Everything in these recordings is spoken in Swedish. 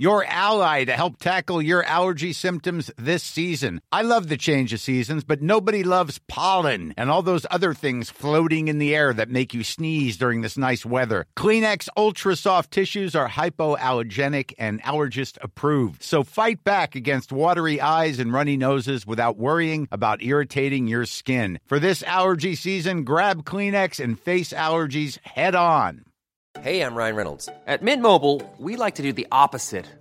your ally to help tackle your allergy symptoms this season. I love the change of seasons, but nobody loves pollen and all those other things floating in the air that make you sneeze during this nice weather. Kleenex Ultra Soft Tissues are hypoallergenic and allergist approved, so fight back against watery eyes and runny noses without worrying about irritating your skin. For this allergy season, grab Kleenex and face allergies head on. Hey, I'm Ryan Reynolds. At Mint Mobile, we like to do the opposite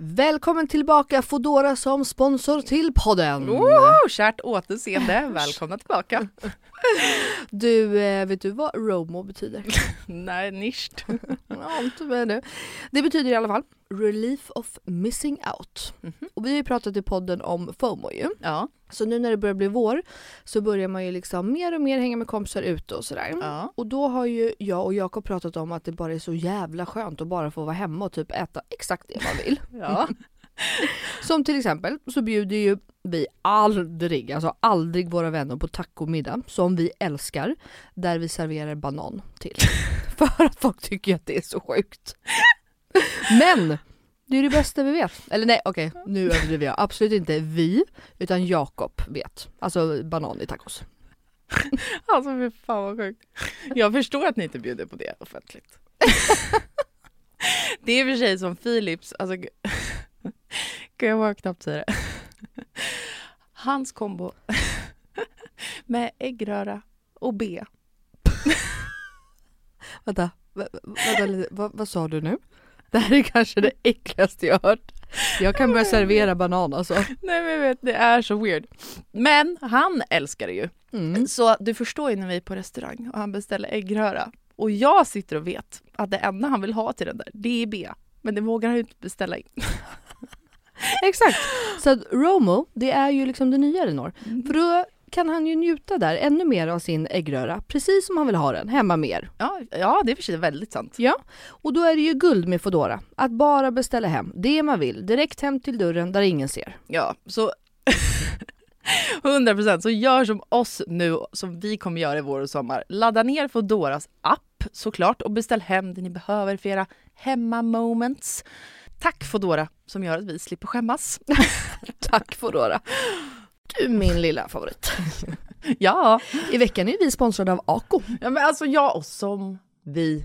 Välkommen tillbaka Fodora som sponsor till podden. Oh, Kärt återseende, välkomna tillbaka. Du, eh, vet du vad ROMO betyder? Nej, nischt. ja, inte med det. Det betyder i alla fall Relief of Missing Out. Och vi har ju pratat i podden om FOMO ju. Ja. Så nu när det börjar bli vår så börjar man ju liksom mer och mer hänga med kompisar ute och sådär. Ja. Och då har ju jag och Jakob pratat om att det bara är så jävla skönt att bara få vara hemma och typ äta exakt det man vill. Ja. Som till exempel så bjuder ju vi aldrig, alltså aldrig våra vänner på tacomiddag som vi älskar där vi serverar banan till. För att folk tycker att det är så sjukt. Men det är det bästa vi vet. Eller nej okej, nu överdriver jag. Absolut inte vi, utan Jakob vet. Alltså banan i tacos. Alltså fy fan vad sjukt. Jag förstår att ni inte bjuder på det offentligt. Det är i och för sig som Philips, alltså gud, jag vågar knappt säga det. Hans kombo med äggröra och B. Vänta, vä- vänta lite. Vad, vad sa du nu? Det här är kanske det äckligaste jag hört. Jag kan börja servera banan alltså. Nej men vet, det är så weird. Men han älskar det ju. Mm. Så du förstår ju när vi är på restaurang och han beställer äggröra och jag sitter och vet att det enda han vill ha till den där, det är B. Men det vågar han ju inte beställa in. Exakt. Så att Romo, det är ju liksom det nya Elinor. För då kan han ju njuta där ännu mer av sin äggröra, precis som han vill ha den, hemma mer. Ja, ja det är för sig väldigt sant. Ja, och då är det ju guld med Fodora. Att bara beställa hem det man vill, direkt hem till dörren där ingen ser. Ja, så 100% så gör som oss nu, som vi kommer göra i vår och sommar. Ladda ner Foodoras app såklart och beställ hem det ni behöver för era hemma-moments. Tack Foodora som gör att vi slipper skämmas. Tack Foodora. Du min lilla favorit. ja. I veckan är vi sponsrade av Ako. ja, men alltså jag och som vi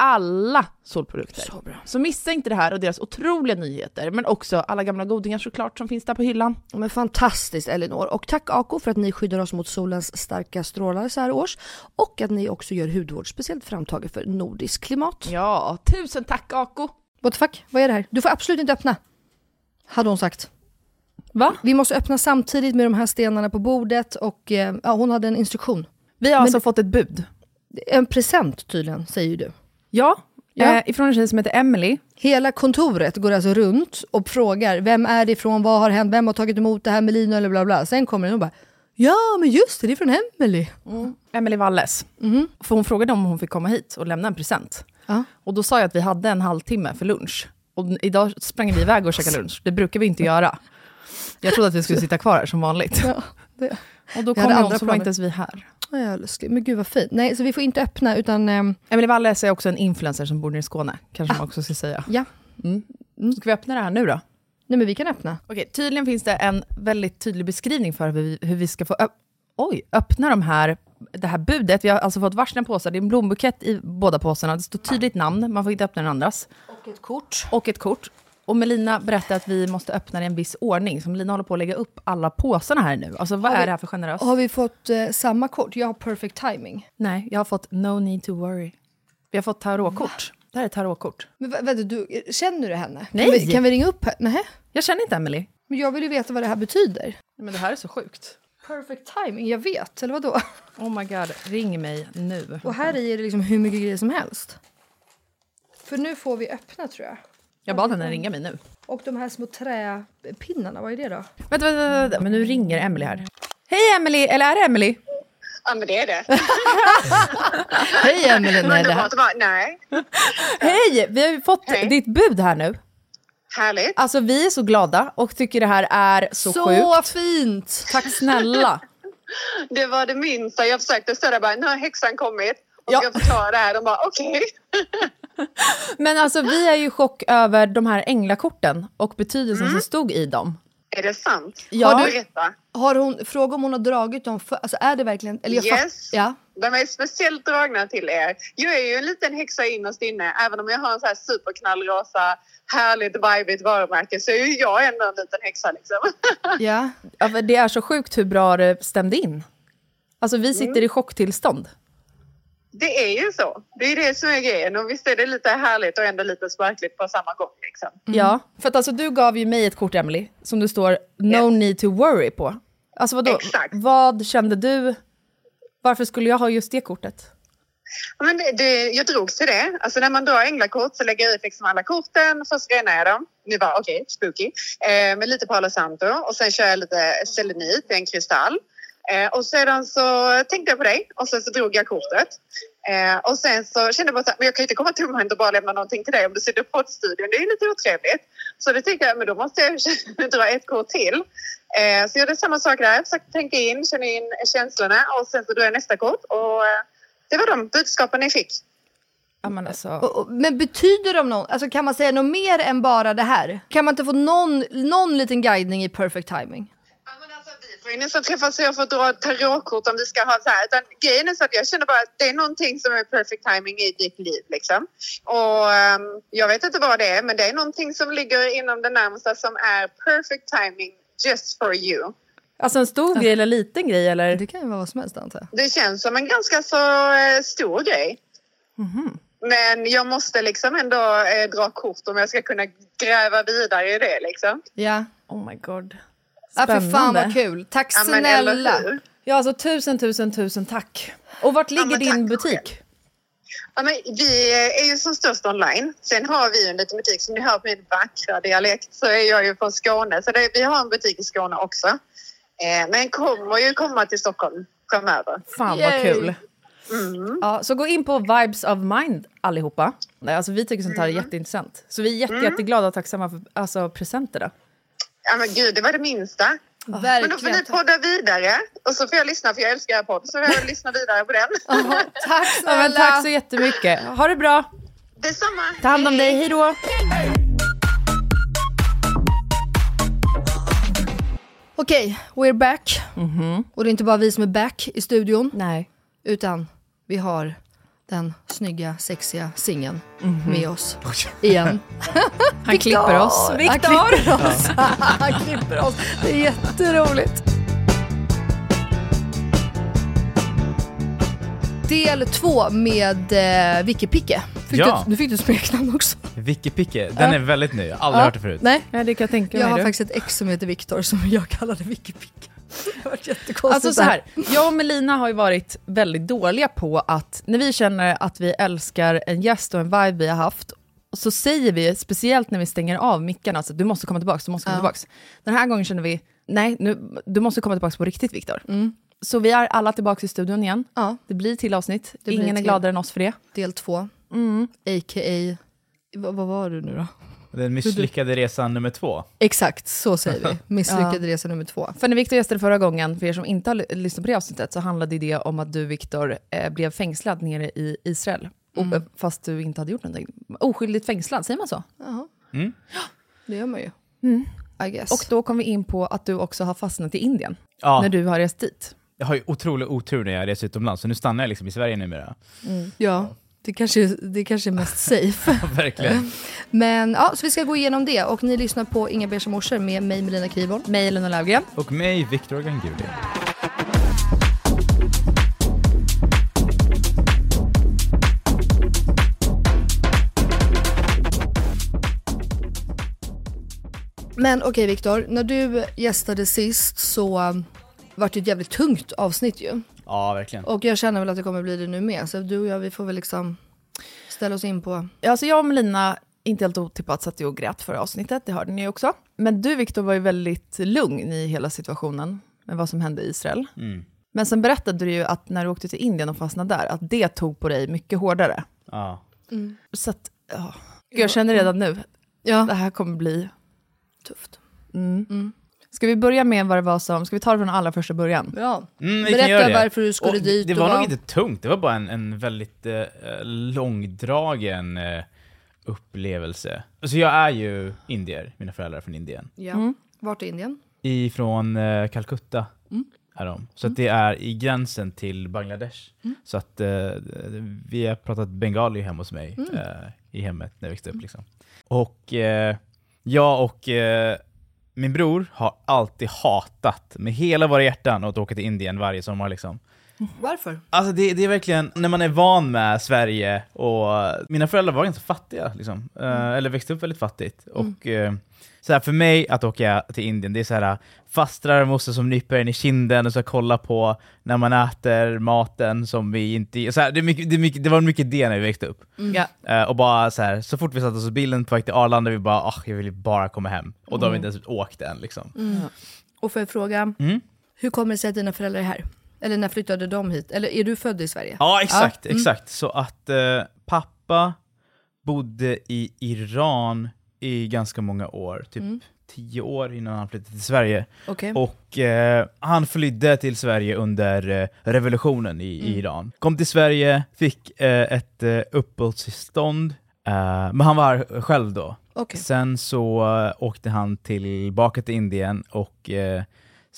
Alla solprodukter. Så. Så missa inte det här och deras otroliga nyheter, men också alla gamla godingar såklart som finns där på hyllan. Men fantastiskt Elinor. Och tack Ako för att ni skyddar oss mot solens starka strålar så här års. Och att ni också gör hudvård speciellt framtaget för nordiskt klimat. Ja, tusen tack Ako! What the fuck? Vad är det här? Du får absolut inte öppna. Hade hon sagt. Va? Vi måste öppna samtidigt med de här stenarna på bordet och eh, ja, hon hade en instruktion. Vi har alltså fått ett bud. En present tydligen, säger ju du. Ja, Ja. Eh, ifrån en tjej som heter Emily. Hela kontoret går alltså runt och frågar vem är det ifrån, vad har hänt, vem har tagit emot det här med Lina eller bla bla. Sen kommer den och bara ja men just det, det är från Emily. Emily Walles. För hon frågade om hon fick komma hit och lämna en present. Ja. Och då sa jag att vi hade en halvtimme för lunch. Och idag sprang vi iväg och käkade lunch. Det brukar vi inte göra. Jag trodde att vi skulle sitta kvar här som vanligt. Ja, det. Och då kom andra så var inte ens vi här. Ja, jag. Men gud vad fint. Nej, så vi får inte öppna utan ehm, Emily Walles är också en influencer som bor nere i Skåne, kanske man också ska säga. ja. Ska vi öppna det här nu då? Nej men vi kan öppna. Okej, tydligen finns det en väldigt tydlig beskrivning för hur vi, hur vi ska få öpp- oj, öppna de här, det här budet. Vi har alltså fått varsin påsar, det är en blombukett i båda påsarna. Det står tydligt namn, man får inte öppna den andras. Och ett kort. Och ett kort. Och Melina berättade att vi måste öppna det i en viss ordning. Så Melina håller på att lägga upp alla påsarna här nu. Alltså vad Har är vi- det här för generöst? Har vi fått eh, samma kort? Jag har perfect timing. Nej, jag har fått no need to worry. Vi har fått tarotkort. Det här är tarotkort. Men vä- vänta, du, känner du henne? Nej. Kan vi, kan vi ringa upp henne? Nej. Jag känner inte Emily. Men jag vill ju veta vad det här betyder. Men det här är så sjukt. Perfect timing, jag vet. Eller vadå? Oh my god, ring mig nu. Och här i är det liksom hur mycket grejer som helst. För nu får vi öppna tror jag. Jag bad henne ringa mig nu. Och de här små träpinnarna, vad är det då? Vänta, vänta, vänta, men nu ringer Emily här. Hej Emily, eller är det Emily? Ja, men det är det. Hej Emelie! Nej, det här. nej. Hej, vi har ju fått Hej. ditt bud här nu. Härligt. Alltså vi är så glada och tycker det här är så, Så sjukt. fint! Tack snälla. Det var det minsta. Jag försökte där bara, nu har häxan kommit. Och Ja. jag förklara det här. De bara, okej. Men alltså vi är ju i chock över de här änglakorten och betydelsen som stod i dem. Är det sant? Ja. Har du berätta. Har hon, fråga om hon har dragit dem för, alltså är det verkligen, eller jag Yes. ja. De är speciellt dragna till er. Jag är ju en liten häxa innerst inne. Även om jag har en så här superknallrosa, härligt, vibigt varumärke så är ju jag ändå en liten häxa liksom. ja. Ja, Det är så sjukt hur bra det stämde in. Alltså vi sitter i chocktillstånd. Det är ju så. Det är det som är grejen. Och visst är det lite härligt och ändå lite sparkligt på samma gång. Liksom. Ja, för att alltså du gav ju mig ett kort Emily som det står no Yes. need to worry på. Alltså vadå, Exakt. vad kände du? Varför skulle jag ha just det kortet? Ja, Men det, det, jag drogs till det. Alltså när man drar änglakort så lägger jag ut liksom alla korten. Först renar jag dem. Nu bara okej, spooky. Eh, med lite Palo Santo. Och sen kör jag lite selenit, en kristall. Eh, och sedan så tänkte jag på dig och sen så drog jag kortet. Eh, och sen så kände jag bara så här, men jag kan ju inte komma tomhänt och bara lämna någonting till dig om du sitter på poddstudion. Det är ju lite otrevligt. Så det tänkte jag, men då måste jag dra ett kort till. Eh, så jag gjorde samma sak där. Jag försökte tänka in, känna in känslorna och sen så drog jag nästa kort. Och eh, det var de budskapen ni fick. Ja, men alltså, Och, och, men betyder de något, alltså kan man säga något mer än bara det här? Kan man inte få någon, någon liten guidning i perfect timing? Vi nästan träffas så jag får dra tarotkort om vi ska ha så här. Utan grejen är så att jag känner bara att det är någonting som är perfect timing i ditt liv liksom. Och ehm, jag vet inte vad det är men det är någonting som ligger inom det närmsta som är perfect timing just for you. alltså en stor grej eller liten grej eller? Det kan ju vara vad som helst antar jag. Det känns som en ganska så eh, stor grej. Men jag måste liksom ändå eh, dra kort om jag ska kunna gräva vidare i det liksom. Ja. Oh my god. Ja, för fan Spännande. vad kul. Tack Ja, snälla. Ja, alltså tusen, tusen, tusen tack. Och vart ligger men din butik? Ja, men vi är ju som störst online. Sen har vi ju en liten butik som ni hör på min vackra dialekt så är jag ju från Skåne. Så det, vi har en butik i Skåne också. Eh, men kommer ju komma till Stockholm framöver. Fan vad Yay. kul. Ja, så gå in på Vibes of Mind allihopa. Nej, Alltså, vi tycker sånt här är Mm. jätteintressant. Så vi är jätte, jätteglada och tacksamma för alltså, presenterna. Ja, men gud, det var det minsta. Men då får ni podda vidare och så får jag lyssna för jag älskar er podd. Så får jag lyssna vidare på den. Ja, tack Ja, snälla. men tack så jättemycket. Ha det bra. Detsamma. Ta hand om dig. Hej då. Okej, we're back. Och det är inte bara vi som är back i studion. Nej. Utan vi har den snygga, sexiga singeln med oss igen. Han klipper oss. Han Viktor. klipper oss. Han klipper oss. Det är jätteroligt. Del två med eh, Vicky Picke. Fick Ja. du, nu fick du smeknamn också. Vicky Picke, den är väldigt ny. Jag har aldrig hört det förut. Nej, Ja, det kan jag tänka jag mig. har du. faktiskt ett ex som heter Viktor som jag kallade Vicky Picke. Det har jättekonstigt. Alltså så här, jag och Melina har ju varit väldigt dåliga på att när vi känner att vi älskar en gäst och en vibe vi har haft, så säger vi, speciellt när vi stänger av mickarna, alltså, du måste komma tillbaka, du måste komma Ja. tillbaka. Den här gången känner vi, nej, nu, du måste komma tillbaka på riktigt Viktor. Mm. Så vi är alla tillbaka i studion igen. Ja, Det blir till avsnitt, Det ingen är till. gladare än oss för det. del två. Mm. A.k.a. Vad, vad var du nu då? Den misslyckade resan nummer två. Exakt, så säger vi. Misslyckade resa nummer två. För när Viktor gästade förra gången, för er som inte har ly- lyssnat på det avsnittet, så handlade det om att du Viktor eh, blev fängslad nere i Israel. Mm. eh, fast du inte hade gjort någonting. Oskyldigt fängslad, säger man så? Jaha. Mm. Det gör man ju. I guess. Och då kom vi in på att du också har fastnat i Indien, Ja, när du har rest dit. jag har ju otrolig otur när jag reser utomlands, så nu stannar jag liksom i Sverige numera. ja, det kanske, det kanske är mest safe. Verkligen. Men ja, så vi ska gå igenom det. Och ni lyssnar på Inga Beige morsor med mig Melina Kriborn. Mig, Lena Löfgren. Och mig, Viktor Ganguli. Men okej Viktor, när du gästade sist så um, var det ett jävligt tungt avsnitt ju. Ja, verkligen. Och jag känner väl att det kommer bli det nu med. Så du och jag, vi får väl liksom ställa oss in på... Alltså jag och Melina, inte helt otippat, satt ju och grät förra avsnittet, det hörde ni också. Men du Viktor var ju väldigt lugn i hela situationen med vad som hände i Israel. Mm. Men sen berättade du ju att när du åkte till Indien och fastnade där, att det tog på dig mycket hårdare. Ja. Så att. Gud, jag känner redan nu, Ja, det här kommer bli... tufft. Mm. Ska vi börja med vad det var som, ska vi ta det från allra första början? Ja. Mm, Berätta varför du skulle Och dit Det och var nog inte tungt, det var bara en, en väldigt eh, långdragen eh, upplevelse. Så jag är ju indier, mina föräldrar är från Indien. ja. Mm. Vart är Indien? Ifrån eh, Calcutta Mm. är de. Så att det är i gränsen till Bangladesh. Så att eh, vi har pratat bengali hemma hos mig Mm. eh, i hemmet när jag växte upp. Liksom. Och eh, jag och eh, min bror har alltid hatat med hela våra hjärtan att åka till Indien varje sommar. Liksom. Varför? Alltså det, det är verkligen, när man är van med Sverige och mina föräldrar var ganska fattiga, liksom. Eh, eller växte upp väldigt fattigt. Och eh, så här, för mig att åka till Indien, det är så här fastrar och moster som nyper en i kinden och så kolla på när man äter maten som vi inte... Så här, det, är mycket, det, är mycket, det var mycket det när vi växte upp. Ja. Eh, och bara så här, så fort vi satte oss i bilen på väg till Arlanda, vi bara ah, jag vill ju bara komma hem. Och då har vi inte ens åkt än liksom. Och får jag fråga, Mm. hur kommer det sig att dina föräldrar är här? Eller när flyttade de hit? Eller är du född i Sverige? Ja, exakt, Ja, mm. exakt. Så att eh, pappa bodde i Iran i ganska många år, typ Mm. tio år innan han flyttade till Sverige. Okej. Och eh, han flydde till Sverige under eh, revolutionen i, i Iran. Kom till Sverige, fick eh, ett eh, uppehållstillstånd, eh, men han var här själv då. Okej. Sen så eh, åkte han tillbaka till Indien och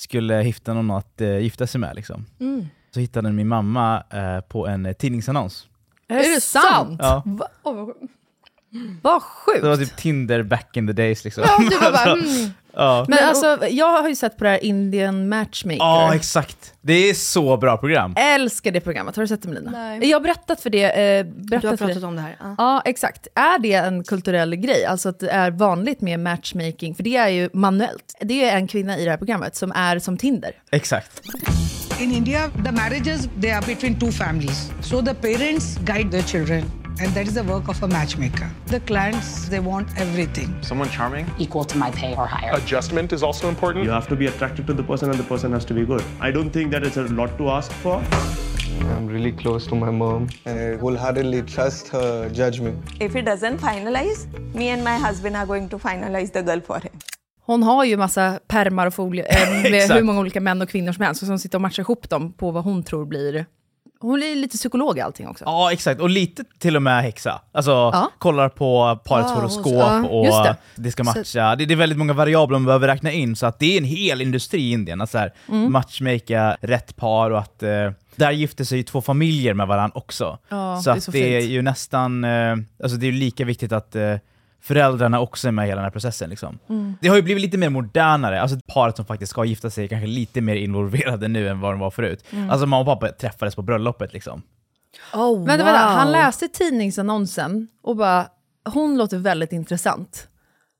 skulle hitta någon att eh, gifta sig med. Liksom. Mm. Så hittade min mamma eh, på en eh, tidningsannons. Är det sant? Ja. Va? Sjukt. Vad sjukt! Det var typ Tinder back in the days liksom. Ja, du var bara, mm. Ja. Men alltså, jag har ju sett på det här Indian Matchmaker. Ja, exakt. Det är så bra program. Älskar det programmet, har du sett det Melina? Nej. Jag har berättat för det. Eh, Du har berättat för pratat det. om det här. Ja. Ja, exakt. Är det en kulturell grej? Alltså att det är vanligt med matchmaking? För det är ju manuellt. Det är en kvinna i det här programmet som är som Tinder. Exakt. In India, the marriages they are between two families. So the parents guide their children, and that is the work of a matchmaker. The clients they want everything. Someone charming? equal to my pay or higher. Adjustment is also important. You have to be attracted to the person and the person has to be good. I don't think that it's a lot to ask for. I'm really close to my mom. and I wholeheartedly trust her judgment. If he doesn't finalize, me and my husband are going to finalize the girl for him. Hon har ju massa permar och folie eh, med hur många olika män och kvinnor som helst, som sitter och matchar ihop dem på vad hon tror blir... Hon är lite psykolog i allting också. Ja, exakt. Och lite till och med häxa. Alltså, Ja. kollar på parets Ah, horoskop ja, och just det. det. ska matcha. Det, det är väldigt många variabler man behöver räkna in, så att det är en hel industri i Indien. Att så här, Mm. matchmaka rätt par och att eh, där gifter sig två familjer med varandra också. Ja, så det är att så det är ju nästan, eh, alltså det är ju lika viktigt att eh, föräldrarna också är med i hela den här processen. Liksom. Mm. Det har ju blivit lite mer modernare, alltså paret som faktiskt ska gifta sig är kanske lite mer involverade nu än vad de var förut. Mm. Alltså mamma och pappa träffades på bröllopet liksom. Oh, Vänta, wow. vänta, han läste tidningsannonsen och bara, hon låter väldigt intressant.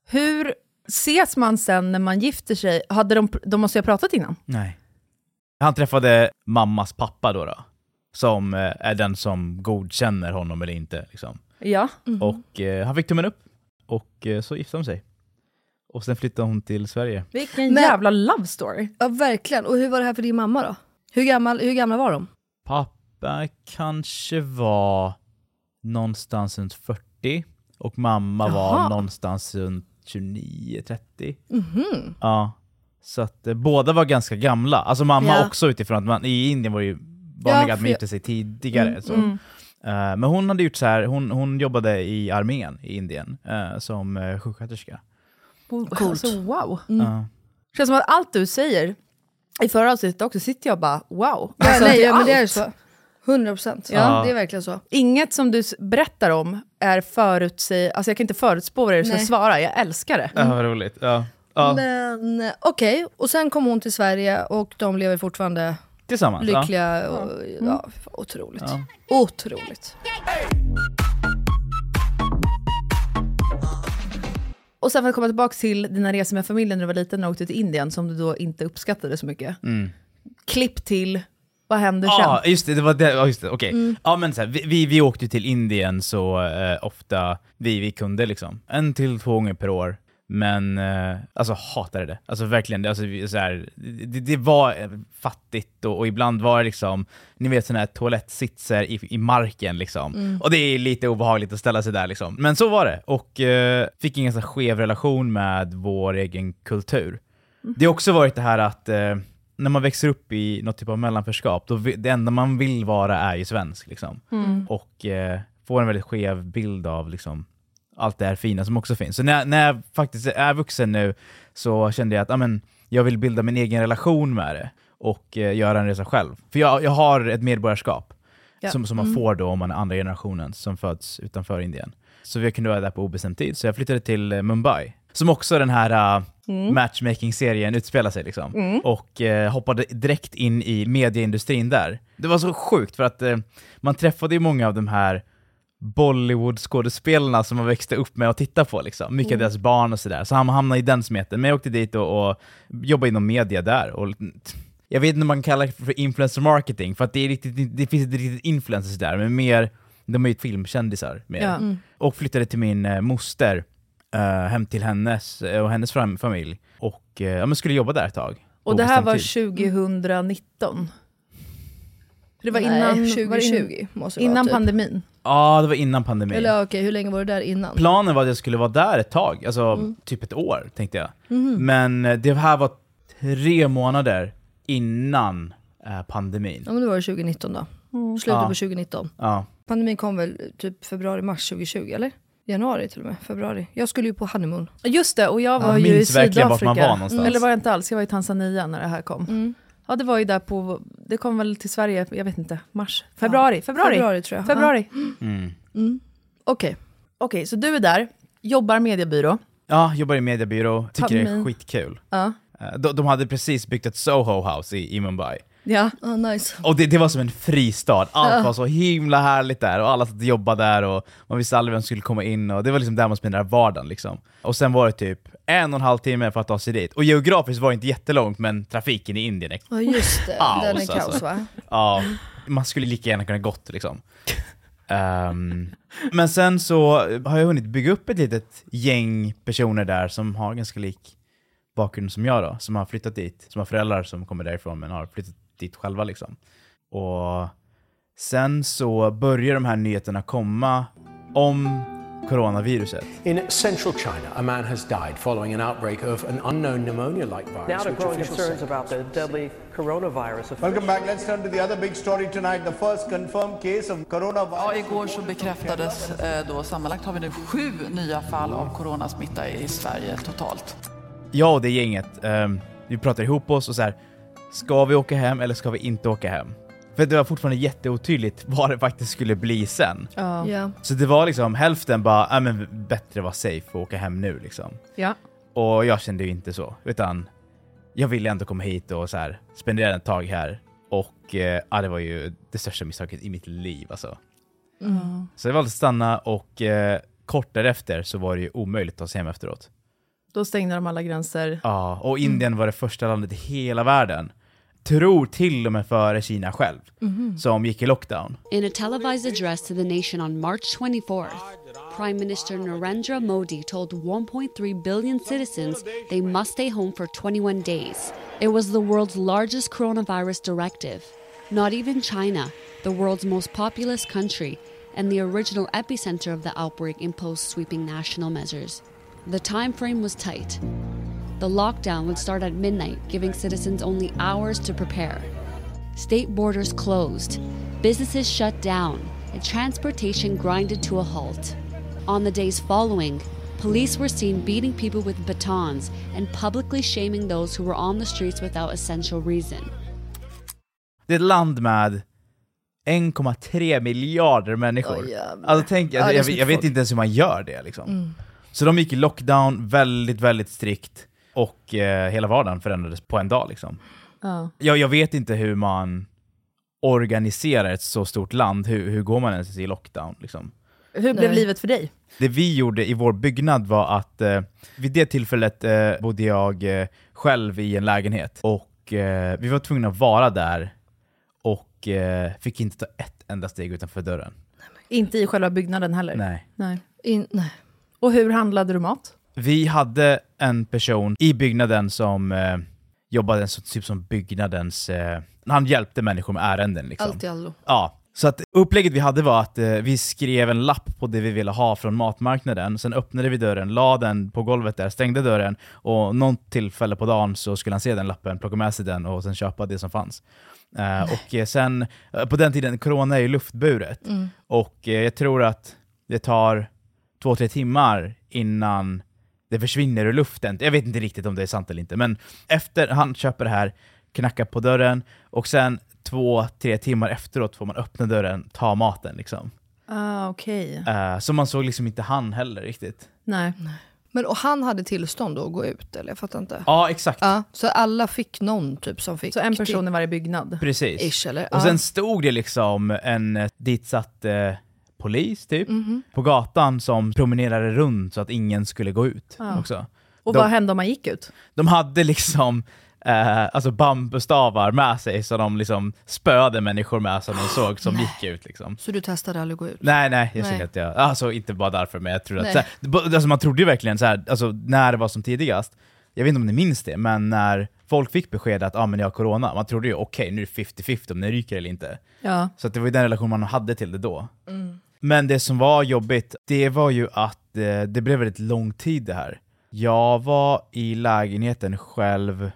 Hur ses man sen när man gifter sig? Hade de, de måste ju ha pratat innan? Nej. Han träffade mammas pappa då, då som eh, är den som godkänner honom eller inte. Liksom. Ja. Och eh, han fick tummen upp, och eh, så gifte de sig. Och sen flyttade hon till Sverige. Vilken Men- jävla love story. Ja, verkligen. Och hur var det här för din mamma då? Hur, gammal, hur gamla var de? Pappa kanske var någonstans runt 40, och mamma Jaha. var någonstans runt 29-30. Mhm. Ja. Så att eh, båda var ganska gamla. Alltså mamma Ja. också utifrån att man, i Indien var det ju Ja, vanligt för att man gifte sig tidigare. Mm, så. mm. Eh, men hon hade gjort så här, hon, hon jobbade i armén i Indien eh, som uh, sjuksköterska. Coolt. Alltså, wow. Ja. Känns som att allt du säger, i förra avsnittet också, sitter jag bara wow. Ja, Alltså, nej, ja, men det är så. 100 procent. Ja. Ja, det är verkligen så. Inget som du berättar om är förutsäg... Alltså jag kan inte förutspå vad du ska svara, jag älskar det. Ja, vad roligt. Ja. Ja. Men okej, och sen kom hon till Sverige och de lever fortfarande Tillsammans. Ja. lyckliga. Och, ja, otroligt. Ja. Otroligt. Och sen för att komma tillbaka till dina resor med familjen när du var liten och åkte till Indien, som du då inte uppskattade så mycket. Mm. Klipp till, vad händer Ja, sen? just det, det var det, ja, just det, okej. Mm. Ja men så här, vi, vi, vi åkte till Indien så eh, ofta vi, vi kunde liksom. En till två gånger per år. Men eh, alltså hatade det. Alltså verkligen, det- alltså, så här, det, det var eh, fattigt och, och ibland var det liksom, ni vet sådana här toalettsitser i, i marken liksom. Mm. Och det är lite obehagligt att ställa sig där liksom. Men så var det, och eh, fick en ganska skev relation med vår egen kultur. Det har också varit det här att eh, när man växer upp i något typ av mellanförskap, då det enda man vill vara är ju svensk. Liksom. Mm. Och eh, får en väldigt skev bild av liksom, allt det här fina som också finns. Så när, när jag faktiskt är vuxen nu så kände jag att amen, jag vill bilda min egen relation med det och eh, göra en resa själv. För jag, jag har ett medborgarskap Ja. som, som man Mm. får då om man är andra generationen som föds utanför Indien. Så vi kunde vara där på obestämd tid, så jag flyttade till eh, Mumbai. Som också den här uh, Mm. matchmaking-serien utspelar sig liksom. Mm. Och eh, hoppade direkt in i medieindustrin där. Det var så sjukt för att eh, man träffade ju många av de här Bollywood-skådespelarna som man växte upp med att titta på liksom. Mycket Mm. av deras barn och sådär. Så han hamnade i den smeten. Men jag åkte dit och, och jobbade inom media där. Och, jag vet inte om man kallar det för influencer marketing, för att det, är riktigt, det finns inte riktigt influencers där, men mer, de är ju filmkändisar. Mer. Ja. Mm. Och flyttade till min eh, moster, eh, hem till hennes eh, och hennes fam- familj. Och eh, ja, men skulle jobba där ett tag. Och det här var tid. 2019? För det var Nej, innan, var det 2020 in- måste det vara, innan typ. pandemin? Ja, det var innan pandemin. Eller okej, hur länge var du där innan? Planen var att jag skulle vara där ett tag, alltså Mm. typ ett år tänkte jag. Mhm. Men eh, det här var tre månader innan eh, pandemin. Ja men då var det 2019 då. Slutet Ja. på 2019. Ja. Pandemin kom väl typ februari-mars 2020 eller? Januari till och med, februari. Jag skulle ju på honeymoon. Just det, och jag var Jag ju i minns verkligen vart Sydafrika. man var någonstans. Eller var jag inte alls, jag var i Tanzania när det här kom. Ja, det var ju där på, det kom väl till Sverige, jag vet inte, mars? Februari? Februari, Februari tror jag. Februari. Mm. Mm. Okej. Okej, så du är där, jobbar mediebyrå. Ja, jobbar i mediebyrå, tycker det är skitkul. Ja. Eh, De, de hade precis byggt ett Soho House i, i Mumbai. Ja. Ah, nice. Och det, det var som en fristad, allt Ja. var så himla härligt där och alla satt och jobbade där och man visste aldrig vem som skulle komma in och det var liksom där man spenderade vardagen liksom. Och sen var det typ en och en halv timme för att ta sig dit. Och geografiskt var det inte jättelångt men trafiken i Indien är Ja just det, Kaos, den är kaos alltså. va? Ja, man skulle lika gärna kunna gått liksom. Ehm, men sen så har jag hunnit bygga upp ett litet gäng personer där som har ganska lik bakgrund som jag då, som har flyttat dit, som har föräldrar som kommer därifrån men har flyttat dit själva liksom. Och Sen så börjar de här nyheterna komma om coronaviruset. In central China, a man has died following an outbreak of an unknown pneumonia-like virus. Now to growing concerns about the deadly coronavirus. Welcome back. Let's turn to the other big story tonight. The first confirmed case of coronavirus. Ja, igår så bekräftades eh, då sammanlagt har vi nu sju nya fall av coronasmitta i Sverige totalt. Jag och det gänget, ehm, vi pratar ihop oss och så här. ska vi åka hem eller ska vi inte åka hem? För det var fortfarande jätteotydligt vad det faktiskt skulle bli sen. Ja. Ja. Så det var liksom hälften bara, ja men bättre vara safe och åka hem nu liksom. Ja. Och jag kände ju inte så, utan jag ville ändå komma hit och så här spendera ett tag här. Och eh, ja, det var ju det största misstaget i mitt liv alltså. Mm. Så jag valde att stanna och eh, kort därefter så var det ju omöjligt att ta sig hem efteråt. Då stängde de alla gränser. Ja, och Indien var det första landet i hela världen, tror till och med före Kina själv, Mhm. som gick i lockdown. In a televised address to the nation on March 24th, Prime Minister Narendra Modi told 1.3 billion citizens they must stay home for 21 days. It was the world's largest coronavirus directive. Not even China, the world's most populous country, and the original epicenter of the outbreak imposed sweeping national measures. The time frame was tight. The lockdown would start at midnight, giving citizens only hours to prepare. State borders closed, businesses shut down, and transportation grinded to a halt. On the days following, police were seen beating people with batons and publicly shaming those who were on the streets without essential reason. Det är ett land med 1,3 miljarder människor. Åh, jävlar. alltså tänk, Ja, alltså, det är jag, så jag vet folk. inte ens hur man gör det liksom. Mm. Så de gick i lockdown väldigt, väldigt strikt och eh, hela vardagen förändrades på en dag liksom. Ja. Jag, jag vet inte hur man organiserar ett så stort land, hur, hur går man ens i lockdown liksom? Hur blev Nej. livet för dig? Det vi gjorde i vår byggnad var att eh, vid det tillfället eh, bodde jag eh, själv i en lägenhet och eh, vi var tvungna att vara där och eh, fick inte ta ett enda steg utanför dörren. Inte i själva byggnaden heller? Nej. Nej. In, nej. Och hur handlade du mat? Vi hade en person i byggnaden som eh, jobbade så, typ som byggnadens... Eh, han hjälpte människor med ärenden. Liksom. Allt i allo. Ja. Så att upplägget vi hade var att eh, vi skrev en lapp på det vi ville ha från matmarknaden, sen öppnade vi dörren, la den på golvet där, stängde dörren och någon tillfälle på dagen så skulle han se den lappen, plocka med sig den och sen köpa det som fanns. Eh, och eh, sen, eh, på den tiden, corona är ju luftburet, Mm. och eh, jag tror att det tar två, tre timmar innan det försvinner ur luften. Jag vet inte riktigt om det är sant eller inte, men efter han köper det här, knackar på dörren, och sen två, tre timmar efteråt får man öppna dörren, ta maten liksom. Ah, okej. Eh, så man såg liksom inte han heller riktigt. Nej. Men och han hade tillstånd då att gå ut eller? Jag fattar inte. Ja, exakt. Ja, så alla fick någon typ som fick... Så en person i varje byggnad? Precis. Ish, eller? Och Ja. sen stod det liksom en eh, ditsatt eh, polis typ, Mhm. på gatan som promenerade runt så att ingen skulle gå ut Ja. också. Och De- vad hände om man gick ut? De hade liksom eh, alltså bambustavar med sig, så de liksom spöade människor med som de såg som gick ut. Liksom. Så du testade aldrig att gå ut? Nej, nej, jag Nej. att jag, alltså inte bara därför, men jag tror att, Nej. så här, det- bo- alltså man trodde ju verkligen så här, alltså när det var som tidigast, jag vet inte om ni minns det, men när folk fick besked att ah, men jag har corona, man trodde ju okej, nu är det 50-50 om det ryker eller inte. Ja. Så att det var ju den relation man hade till det då. Mm. Men det som var jobbigt, det var ju att eh, det blev väldigt lång tid det här. Jag var i lägenheten själv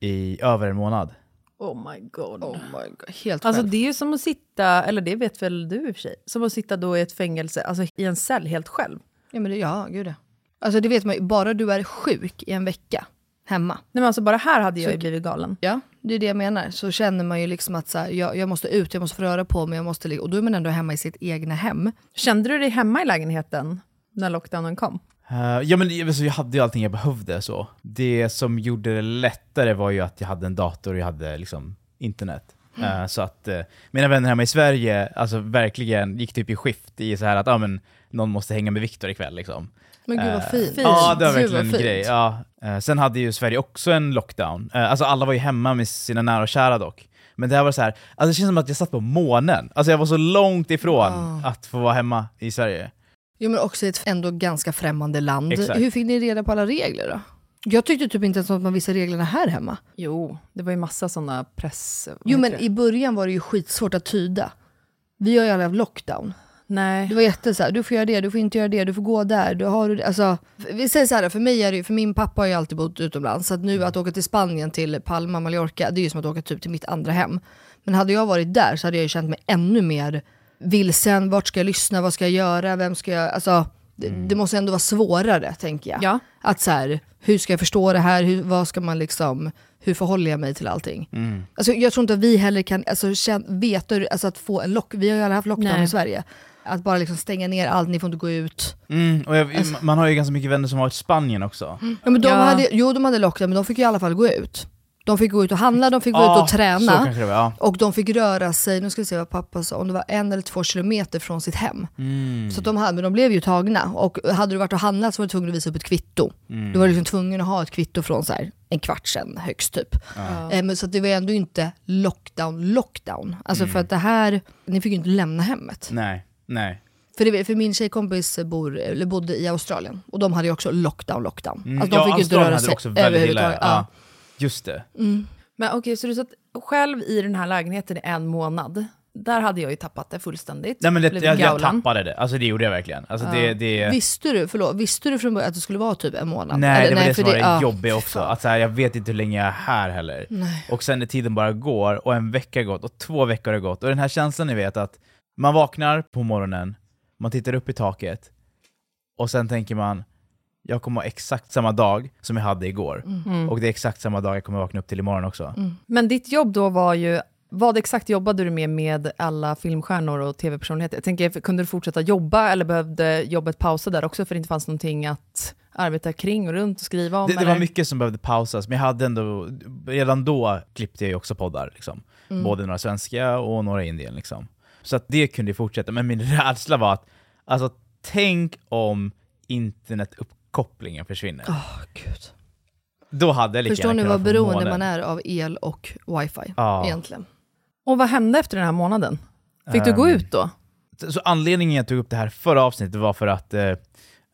i över en månad. Oh my god. Oh my god. Helt Alltså själv. det är ju som att sitta, eller det vet väl du i och för sig, som att sitta då i ett fängelse, alltså i en cell helt själv. Ja, men det, ja, gud ja. Alltså det vet man ju, bara du är sjuk i en vecka hemma. Nej men alltså bara här hade jag Så- ju blivit galen. Ja, det är det jag menar. Så känner man ju liksom att så här, jag, jag måste ut, jag måste få röra på mig, jag måste, och då är man ändå hemma i sitt egna hem. Kände du dig hemma i lägenheten när lockdownen kom? Eh, ja men alltså, jag hade ju allting jag behövde så. Det som gjorde det lättare var ju att jag hade en dator och jag hade liksom internet. Mm. Eh, så att eh, mina vänner hemma i Sverige, alltså verkligen gick typ i skift i så här att ah, men, någon måste hänga med Viktor ikväll liksom. Men gud vad Eh, fint. Ja, det var verkligen en grej. Ja. Eh, Sen hade ju Sverige också en lockdown. Eh, Alltså alla var ju hemma med sina nära och kära dock. Men det här var så här, alltså det känns som att jag satt på månen. Alltså jag var så långt ifrån Ah. att få vara hemma i Sverige. Jo men också ett ändå ganska främmande land. Exakt. Hur fick ni reda på alla regler då? Jag tyckte typ inte ens att man visste reglerna här hemma. Jo, det var ju massa sådana press... Jo men det? i början var det ju skitsvårt att tyda. Vi har ju haft lockdown. Nej. Det var jätte så här, du får göra det, du får inte göra det, du får gå där, du har alltså, Vi säger så här, för mig är det ju, för min pappa har ju alltid bott utomlands, så att nu att åka till Spanien, till Palma, Mallorca, det är ju som att åka typ till mitt andra hem. Men hade jag varit där så hade jag ju känt mig ännu mer vilsen, vart ska jag lyssna, vad ska jag göra, vem ska jag, alltså det, det måste ändå vara svårare tänker jag. Ja. Att så här, hur ska jag förstå det här, hur, vad ska man liksom, hur förhåller jag mig till allting? Mm. Alltså, jag tror inte att vi heller kan alltså, kän- veta, alltså, att få en lock, vi har ju aldrig haft lockdown Nej. i Sverige. Att bara liksom stänga ner allt, ni får inte gå ut. Mm, och jag, Alltså- man har ju ganska mycket vänner som har varit i Spanien också. Ja, men de Ja. Hade, jo de hade lockdown men de fick ju i alla fall gå ut. De fick gå ut och handla, de fick gå Ja, ut och träna. var, ja. Och de fick röra sig, nu ska vi se vad pappa sa, om det var en eller två kilometer från sitt hem. Mm. Så att de, hade, men de blev ju tagna. Och hade du varit och handlat så var du tvungen att visa upp ett kvitto. Mm. Du var liksom tvungen att ha ett kvitto från så här, en kvart sen högst typ. Ja. Eh, men så att det var ändå inte lockdown, lockdown. Alltså Mm. för att det här, ni fick ju inte lämna hemmet. Nej, nej. För, det, för min tjejkompis bor, eller bodde i Australien och de hade ju också lockdown, lockdown. Mm. Alltså de ja, fick ju inte Australien röra hade sig också väldigt illa, ja. Ja. Just det. Mm. Men okej, så du satt själv i den här lägenheten i en månad. Där hade jag ju tappat det fullständigt. Nej men det, jag, jag tappade det, alltså det gjorde jag verkligen. Alltså det, Ja. det, Visste du, förlåt, visste du från början att det skulle vara typ en månad? Nej, Eller det var det för som var det ja. jobbiga också. Att så här, jag vet inte hur länge jag är här heller. Nej. Och sen när tiden bara går, och en vecka har gått, och två veckor har gått, och den här känslan ni vet att man vaknar på morgonen, man tittar upp i taket, och sen tänker man, jag kommer ha exakt samma dag som jag hade igår. Mm. Och det är exakt samma dag jag kommer vakna upp till imorgon också. Men ditt jobb då var ju, vad exakt jobbade du med med alla filmstjärnor och tv-personligheter? Jag tänker, kunde du fortsätta jobba eller behövde jobbet pausa där också för det inte fanns någonting att arbeta kring och runt och skriva om? Det, det var mycket som behövde pausas, men jag hade ändå, redan då klippte jag ju också poddar. Liksom. Mm. Både några svenska och några Indien. Liksom. Så att det kunde ju fortsätta, men min rädsla var att, alltså tänk om internetuppkopplingen försvinner. Åh, Gud. Då hade jag lika Förstår ni vad beroende månen. man är av el och wifi Ja. egentligen? Och vad hände efter den här månaden? Fick du gå Ehm, ut då? Så, så anledningen jag tog upp det här förra avsnittet var för att, eh,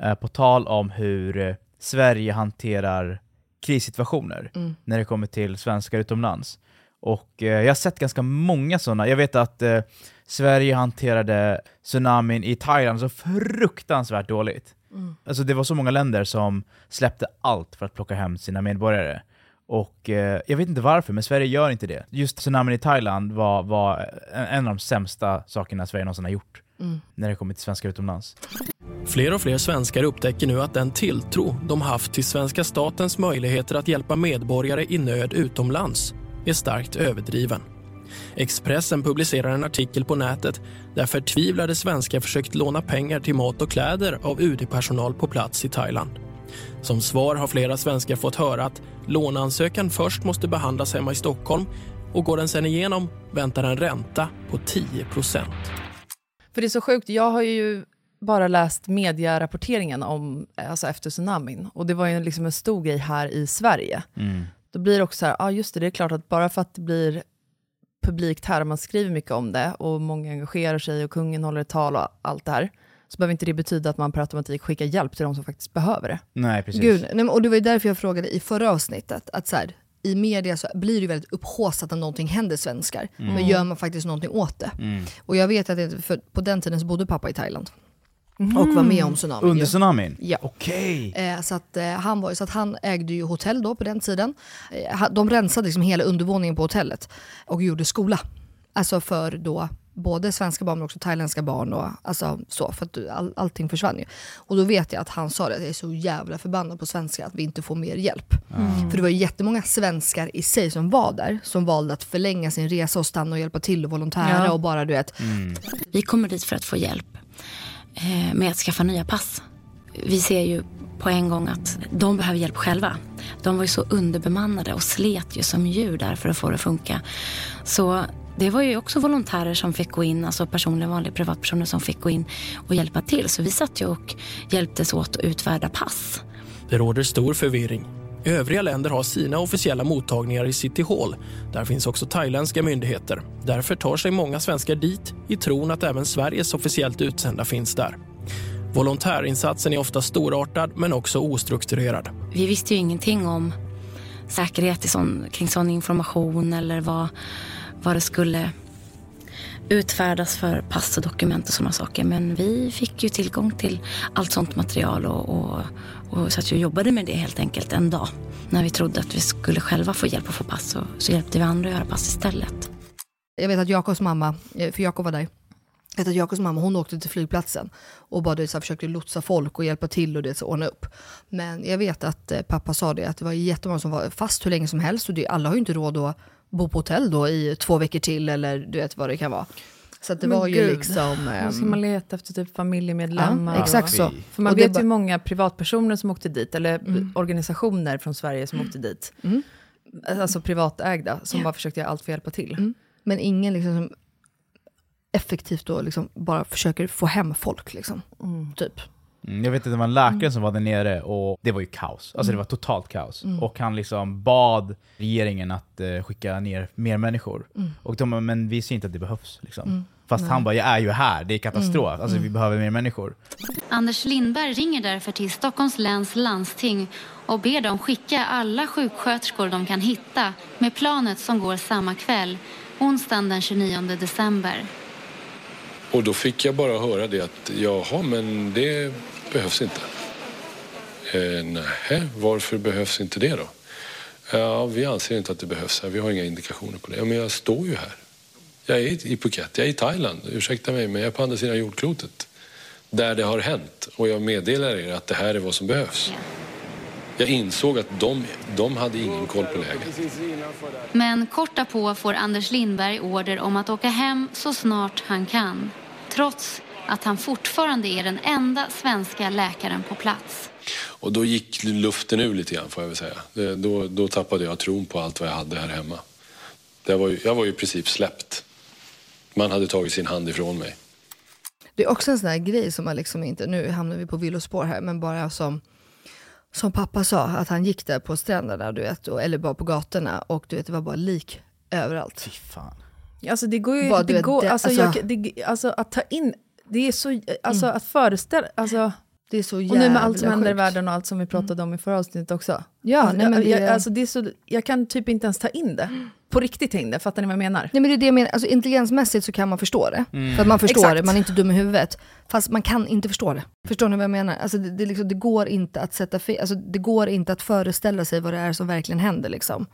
eh, på tal om hur eh, Sverige hanterar krissituationer Mm. när det kommer till svenskar utomlands. Och eh, jag har sett ganska många sådana. Jag vet att eh, Sverige hanterade tsunamin i Thailand så fruktansvärt dåligt. Mm. Alltså det var så många länder som släppte allt för att plocka hem sina medborgare. Och eh, jag vet inte varför, men Sverige gör inte det. Just tsunamin i Thailand var, var en, en av de sämsta sakerna Sverige någonsin har gjort Mm. när det kommer till svenskar utomlands. Fler och fler svenskar upptäcker nu att den tilltro de haft till svenska statens möjligheter att hjälpa medborgare i nöd utomlands är starkt överdriven. Expressen publicerar en artikel på nätet där förtvivlade svenskar försökt låna pengar till mat och kläder av UD-personal på plats i Thailand. Som svar har flera svenskar fått höra att låneansökan först måste behandlas hemma i Stockholm och går den sen igenom väntar en ränta på 10 För det är så sjukt, jag har ju bara läst medierapporteringen om, alltså efter tsunamin. Och det var ju liksom en stor grej här i Sverige. Mm. Då blir det också så här, ja just det, det är klart att bara för att det blir publikt här och man skriver mycket om det och många engagerar sig och kungen håller ett tal och allt det här, så behöver inte det betyda att man per automatik skickar hjälp till de som faktiskt behöver det. Nej, precis. Gud, nej, och det var ju därför jag frågade i förra avsnittet, att så här, i media så blir det ju väldigt upphaussat när någonting händer svenskar, Mm. men gör man faktiskt någonting åt det? Mm. Och jag vet att det, för på den tiden så bodde pappa i Thailand. Och var med om tsunamin. Under ju. tsunamin? Ja. Okej. Eh, så, att, eh, han var, så att han ägde ju hotell då på den tiden. Eh, de rensade liksom hela undervåningen på hotellet och gjorde skola. Alltså för då både svenska barn men också thailändska barn och alltså så, för att all, allting försvann ju. Och då vet jag att han sa det, att jag är så jävla förbannad på svenska att vi inte får mer hjälp. Mm. För det var ju jättemånga svenskar i sig som var där, som valde att förlänga sin resa och stanna och hjälpa till och volontära Ja. och bara du vet. Vi kommer dit för att få hjälp Eh, med att skaffa nya pass. Vi ser ju på en gång att de behöver hjälp själva. De var ju så underbemannade och slet ju som djur där för att få det att funka. Så det var ju också volontärer som fick gå in, alltså personer, vanliga privatpersoner som fick gå in och hjälpa till. Så vi satt ju och hjälptes åt att utfärda pass. Det råder stor förvirring. Övriga länder har sina officiella mottagningar i City Hall. Där finns också thailändska myndigheter. Därför tar sig många svenskar dit i tron att även Sveriges officiellt utsända finns där. Volontärinsatsen är ofta storartad men också ostrukturerad. Vi visste ju ingenting om säkerhet i sån, kring sån information eller vad, vad det skulle utfärdas för pass och dokument och sådana saker. Men vi fick ju tillgång till allt sånt material och, och, och satt ju och jobbade med det helt enkelt en dag. När vi trodde att vi skulle själva få hjälp att få pass så, så hjälpte vi andra att göra pass istället. Jag vet att Jakobs mamma, eh, för Jakob var där, jag vet att Jakobs mamma hon åkte till flygplatsen och bara, du så här, försökte lotsa folk och hjälpa till och det, så, ordna upp. Men jag vet att eh, pappa sa det, att det var jättemånga som var fast hur länge som helst och det, alla har ju inte råd att bo på hotell då i två veckor till eller du vet vad det kan vara. Så att det Men var ju gud, liksom... Då ska ehm, man leta efter typ familjemedlemmar. Ja, exakt så. För man Och vet ju många privatpersoner som åkte dit, eller Mm. organisationer från Sverige som åkte dit. Mm. Alltså privatägda, som Ja. bara försökte göra allt för att hjälpa till. Mm. Men ingen liksom som effektivt då liksom bara försöker få hem folk liksom. Mm. Typ. Mm, jag vet att det var en läkare som var där nere och det var ju kaos. Alltså Mm. det var totalt kaos. Mm. Och han liksom bad regeringen att eh, skicka ner mer människor. Mm. Och de bara, men vi ser inte att det behövs. Liksom. Mm. Fast Nej. han bara, jag är ju här, det är katastrof. Mm. Alltså vi Mm. behöver mer människor. Anders Lindberg ringer därför till Stockholms läns landsting och ber dem skicka alla sjuksköterskor de kan hitta med planet som går samma kväll, onsdagen den 29 december. Och då fick jag bara höra det att jaha, men det behövs inte. Eh, nej, varför behövs inte det då? Ja, vi anser inte att det behövs här. Vi har inga indikationer på det. Ja, men jag står ju här. Jag är i Phuket, jag är i Thailand. Ursäkta mig, men jag är på andra sidan jordklotet. Där det har hänt. Och jag meddelar er att det här är vad som behövs. Jag insåg att de, de hade ingen koll på läget. Men kort därpå får Anders Lindberg order om att åka hem så snart han kan. Trots att han fortfarande är den enda svenska läkaren på plats. Och då gick luften ur lite grann får jag väl säga. Det, då, då tappade jag tron på allt vad jag hade här hemma. Det var ju, jag var ju i princip släppt. Man hade tagit sin hand ifrån mig. Det är också en sån här grej som man liksom inte, nu hamnar vi på villospår här, men bara som, som pappa sa, att han gick där på stränderna, du vet, och, eller bara på gatorna och du vet, det var bara lik överallt. Fy fan. Alltså det går ju, Bara, det vet, går, det- alltså, alltså- jag, det, alltså att ta in, det är så, alltså Mm. att föreställa, alltså det är så och nu med allt som jävla händer i världen och allt som vi pratade om i förra avsnittet också. Ja, alltså, nej, men jag, det- jag, alltså, det är så, jag kan typ inte ens ta in det. På riktigt ta in det, fattar ni vad jag menar? Nej men det är det jag menar, alltså, intelligensmässigt så kan man förstå det. Mm. För att man förstår Exakt. det, man är inte dum i huvudet. Fast man kan inte förstå det. Förstår ni vad jag menar? Alltså, det, det, liksom, det går inte att sätta alltså, det går inte att föreställa sig vad det är som verkligen händer liksom.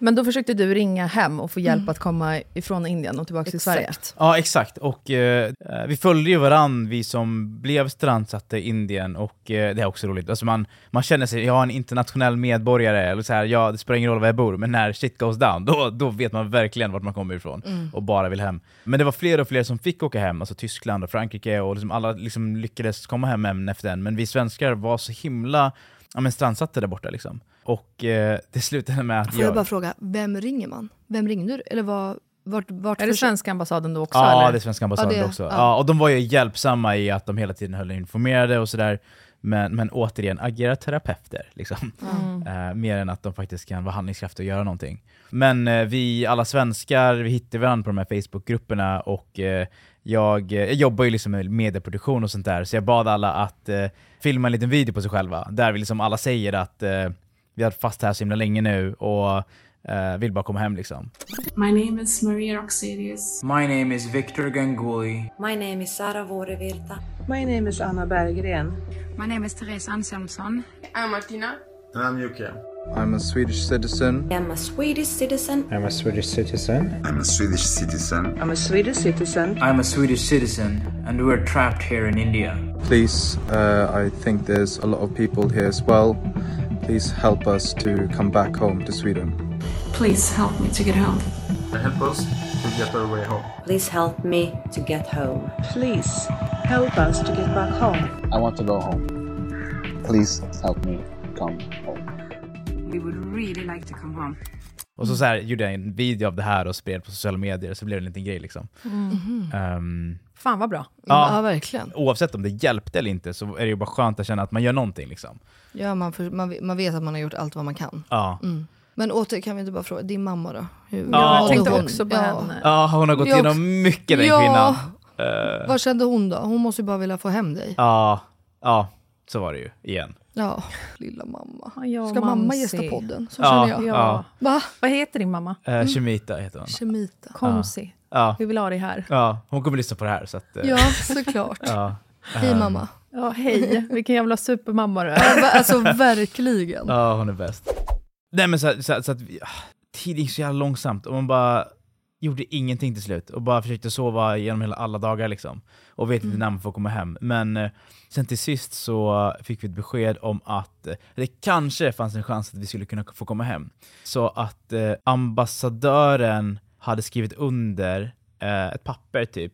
Men då försökte du ringa hem och få hjälp att komma ifrån Indien och tillbaka till Sverige. Ja, exakt. Och eh, vi följde ju varann, vi som blev strandsatta i Indien, och eh, det är också roligt. Alltså man, man känner sig, jag är en internationell medborgare, eller så här, ja, det spelar ingen roll var jag bor, men när shit goes down, då, då vet man verkligen vart man kommer ifrån Mm. och bara vill hem. Men det var fler och fler som fick åka hem, alltså Tyskland och Frankrike, och liksom alla liksom lyckades komma hem en efter en, men vi svenskar var så himla ja, men strandsatta där borta. Liksom. Och eh, det slutade med att Får jag bara fråga, vem ringer man? Vem ringde du? Eller vad, vart, vart Är det svenska ambassaden då också? Ja, eller? det är svenska ambassaden Ja, det- också. ja. Ja. och de var ju hjälpsamma i att de hela tiden höll informerade och sådär. Men, men återigen, agera terapeuter. Liksom. Mm. Eh, mer än att de faktiskt kan vara handlingskraftiga och göra någonting. Men eh, vi alla svenskar, vi hittar varandra på de här Facebookgrupperna och eh, jag, eh, jag jobbar ju liksom med medieproduktion och sånt där, så jag bad alla att eh, filma en liten video på sig själva, där vi liksom alla säger att eh, vi har varit fast här så himla länge nu och eh, vill bara komma hem liksom. My name is Maria Roxelius. My name is Victor Ganguly. My name is Sara Vuorivirta. My name is Anna Berggren. My name is Therese Anselmsson. I'm Martina. And I'm Yuki. I'm a Swedish citizen. I'm a Swedish citizen. I'm a Swedish citizen. I'm a Swedish citizen. I'm a Swedish citizen. I'm a Swedish citizen, and we're trapped here in India. Please, uh, I think there's a lot of people here as well. Please help us to come back home to Sweden. Please help me to get home. Help us to get our way home. Please help me to get home. Please help us to get back home. I want to go home. Please help me come home. We would really like to come home. Och så, så här, gjorde jag en video av det här och spred på sociala medier, så blev det en liten grej liksom. Mhm. Ehm, Fan vad bra. Ja, verkligen. Oavsett om det hjälpte eller inte så är det ju bara skönt att känna att man gör någonting liksom. Ja, man, för, man, man vet att man har gjort allt vad man kan. Ja. Mm. Men åter, kan vi inte bara fråga, din mamma då? Hur, Ja, jag tänkte hon? också på ja. henne. Ja, hon har gått Jag igenom också- mycket den ja. kvinnan. Eh, Vad kände hon då? Hon måste ju bara vilja få hem dig. ja, ja, så var det ju igen. Ja, lilla mamma. Ja, Ska mamma mamsi. gästa podden? Så Ja, känner jag. ja. Va? Vad heter din mamma? Uh, Shemita heter hon. Shemita. Komsi. Ja. Vi vill ha dig här. Ja, hon kommer lyssna på det här. Så att, eh, Ja, såklart. ja. Hej Ehm, mamma. Ja, hej. Vilken jävla supermamma du Ja, är. va- alltså verkligen. Ja, hon är bäst. Nej men så, så, så att vi, ah, tiden gick så jävla långsamt och man bara gjorde ingenting till slut och bara försökte sova genom hela alla dagar liksom. Och vet inte när man får komma hem. Men eh, sen till sist så fick vi ett besked om att eh, det kanske fanns en chans att vi skulle kunna få komma hem. Så att eh, ambassadören hade skrivit under eh, ett papper typ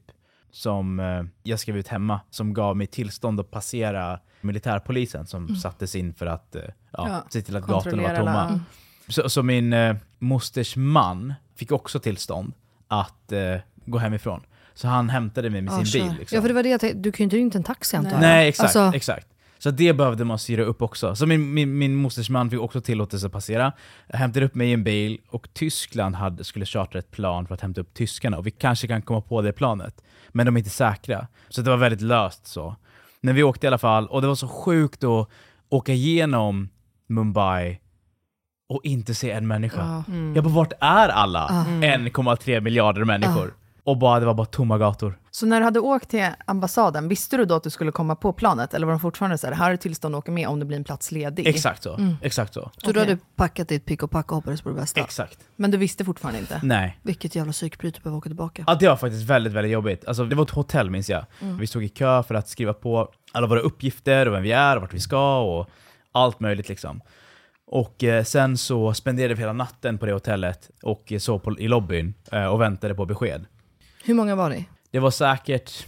som eh, jag skrev ut hemma som gav mig tillstånd att passera militärpolisen som Mm. sattes in för att eh, ja, Ja, se till att gatorna var tomma. alla- Mm. Så, så min eh, mosters man fick också tillstånd att eh, gå hemifrån. Så han hämtade mig med Ja, sin bil. kör. Liksom. Ja för det var det jag tänkte, du kan ju inte ringa en taxi antar jag. Nej, exakt. Alltså, exakt. Så det behövde man styra upp också. Så min, min, min mosters man fick också tillåtelse att passera. Jag hämtade upp mig i en bil och Tyskland hade, skulle chartra ett plan för att hämta upp tyskarna. Och vi kanske kan komma på det planet. Men de är inte säkra. Så det var väldigt löst så. Men vi åkte i alla fall och det var så sjukt att åka igenom Mumbai och inte se en människa. Ja. Mm. Jag bara, vart är alla Mm. 1,3 miljarder människor? Och bara, det var bara tomma gator. Så när du hade åkt till ambassaden, visste du då att du skulle komma på planet? Eller var de fortfarande så här, här är tillstånd att åka med om det blir en plats ledig? Exakt så. Mm. Exakt så. Så du Okej. hade packat ditt pick och pack och hoppades på det bästa? Exakt. Men du visste fortfarande inte? Nej. Vilket jävla psykbryt att behöva åka tillbaka. Ja, det var faktiskt väldigt, väldigt jobbigt. Alltså, det var ett hotell minns jag. Mm. Vi stod i kö för att skriva på alla våra uppgifter och vem vi är och vart vi ska och allt möjligt liksom. Och eh, sen så spenderade vi hela natten på det hotellet och eh, sov på, i lobbyn eh, och väntade på besked. Hur många var ni? Det var säkert